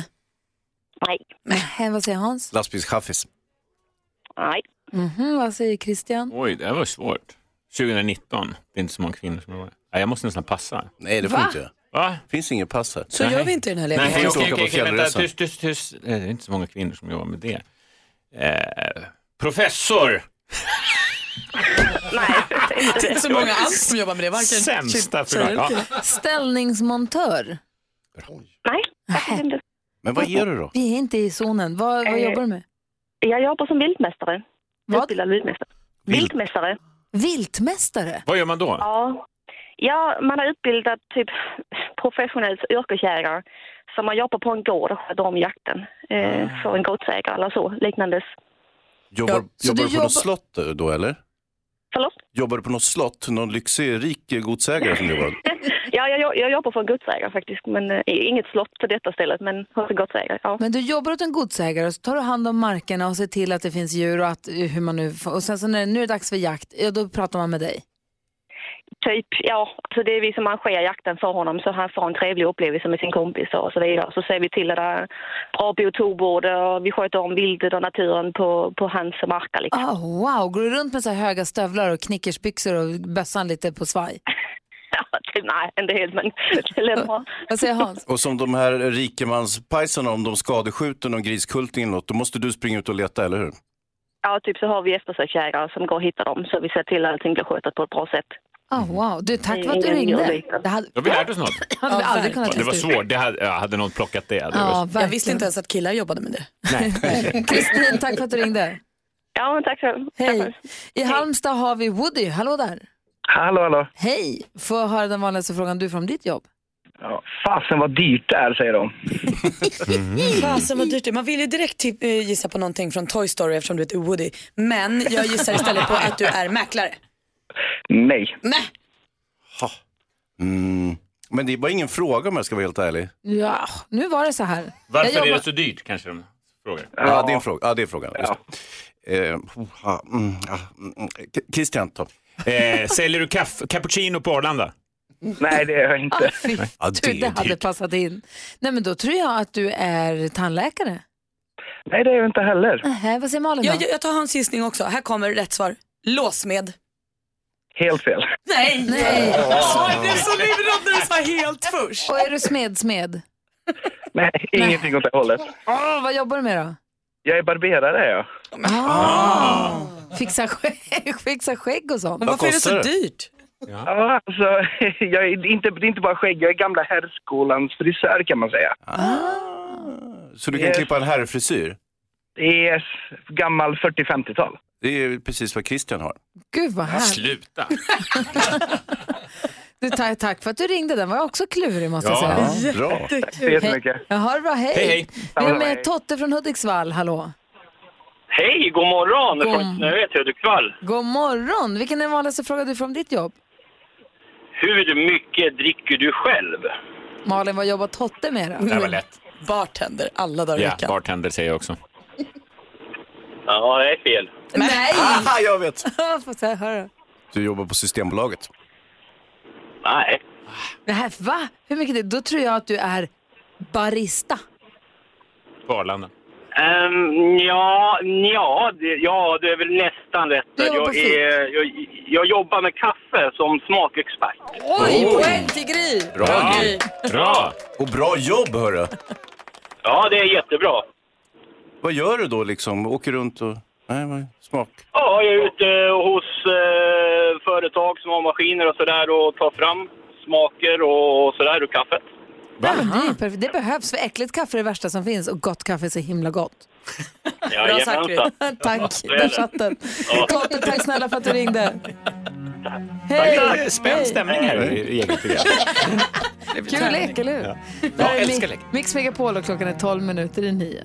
Nej. Nej, vad säger Hans? Lastbilschaffis. Nej. Mhm, vad säger Christian? Oj, det här var svårt. 2019. Det är inte så många kvinnor som jobbar. Nej, jag måste nästan passa. Nej, det får Va? inte. Va? finns ingen pass här. Så gör vi inte i den här leken. Nej, okej, åka okej, på okej, vänta. fjällresa. Tyst, tyst, tyst. Eh, Det är inte så många kvinnor som jobbar med det. Eh, professor! Det är inte så många alls som jobbar med det. Varken Sämsta killar. Ja. Ställningsmontör? Nej, faktiskt inte. Men vad är du då? Vi är inte i zonen. Vad, vad Eh, jobbar du med? Jag jobbar som viltmästare. Vad? Utbildad viltmästare. Viltmästare. Viltmästare? Vad gör man då? Ja. ja, man har utbildat typ professionellt yrkesjägare. Så man jobbar på en gård och sköter om jakten eh, för en godsägare eller så, liknandes. Jobbar, så jobbar du på något jobbar- slott då eller? Förlåt? Jobbar du på något slott? Någon lyxig, rik godsägare som jobbar? Ja, jag, jag jobbar för en godsägare faktiskt. Men eh, inget slott på detta stället, men hos en godsägare. Ja. Men du jobbar åt en godsägare och så tar du hand om markerna och ser till att det finns djur och att hur man nu får- och sen så när nu är det dags för jakt, ja, då pratar man med dig. Typ, ja. Så det är vi som arrangerar jakten för honom så han får en trevlig upplevelse med sin kompis och så vidare. Så ser vi till att det är bra biotopvård och vi sköter om vildet och naturen på, på hans marker. Liksom. Ah, wow, går du runt med så här höga stövlar och knickersbyxor och bössan lite på svaj? Ja, nej, inte helt men det är bra. Vad säger Hans? Och som de här rikemanspajsarna, om de skadeskjuter någon griskulting eller något, då måste du springa ut och leta, eller hur? Ja, typ så har vi eftersöksjägare som går och hittar dem så vi ser till att allting blir skötet på ett bra sätt. Ah, wow, du, tack för att du ringde. Det hade, Då har vi lärt oss något. hade vi aldrig kunnat Det var svårt. Det hade, ja, hade någon plockat det? det Ja, Jag visste inte ens att killar jobbade med det. Kristin, tack för att du ringde. Ja, men tack så Hej. I Halmstad har vi Woody. Hallå där. Hallå, hallå. Hej. Får jag höra den vanligaste frågan du får om ditt jobb? Ja, fasen vad dyrt det är, säger de. Fasen vad dyrt det är. Man vill ju direkt tip- eh, gissa på någonting från Toy Story eftersom du heter Woody. Men jag gissar istället på att du är mäklare. Nej. Nej. Mm. Men det var ingen fråga om jag ska vara helt ärlig. Ja, nu var det så här. Varför Jag är jobbar- det så dyrt kanske de frågar? Ja, det är en fråga. Ja, det är frågan. Just det. Eh, ja, mm, ja, mm, mm. K- Christian, ta. Eh, säljer du kaff- cappuccino på Arlanda? Nej, det är jag inte. Fy, Ja, du, det hade passat in. Nej, men då tror jag att du är tandläkare. Nej, det är jag inte heller. Nähä, vad säger Malin då? Jag, jag, jag tar hans gissning också. Här kommer rätt svar. Låsmed. Helt fel. Nej! Nej. Åh, jag blev så livrädd när du sa helt först. Och är du smedsmed? Nej, ingenting åt det hållet. Åh, vad jobbar du med då? Jag är barberare, är jag. Ah. Fixa, skägg, fixa skägg och sånt. Men varför är det så kostar dyrt? Ja, alltså, jag är inte, det är inte bara skägg, jag är gamla herrskolans frisör kan man säga. Så du kan Yes. klippa en herrfrisyr? Det är gammal 40-50-tal. Det är precis vad Christian har. Gud vad härligt. Sluta. Du, tack, tack för att du ringde. Den var också klurig måste jag Ja, säga. bra. Tack så jättemycket. Hej. Ja, ha det bra, hej. Hej, hej. Vi har Samma, med. Totte från Hudiksvall, hallå. Hej, god morgon God- från Snöet Hudiksvall. God morgon. Vilken är den vanligaste frågan du får om ditt jobb? Hur mycket dricker du själv? Malin, vad jobbar Totte med då? Det var lätt. Bartender alla dagar i Ja, veckan. bartender säger jag också. Ja, det är fel. Nej! Aha, jag vet. Får se, höra. Du jobbar på Systembolaget. Nej. Nej, va? Hur mycket det? Då tror jag att du är barista. På Arlanda. Ehm, ja, ja, det, ja, det är väl nästan rätt. Du jobbar Jag, är, jag, jag jobbar med kaffe som smakexpert. Oj, Oj. poäng till Gry! Bra, Gry. Bra! Och bra jobb, hörru. Ja, det är jättebra. Vad gör du då liksom? Åker runt och... Nej, vad... smak. Ja, jag är ute hos eh, företag som har maskiner och sådär och tar fram smaker och sådär ur kaffet. Ja, men det, är perfekt. det behövs, för äckligt kaffe är det värsta som finns och gott kaffe är så himla gott. Jajamensan. tack, Så är där satt den. Ja. Totte, tack snälla för att du ringde. Tack. Spänd stämning här i i eget program. Kul lek, eller hur? Ja. Det Ja, här är älskar Mi- lek. Mix Megapol och klockan är 12 minuter i nio.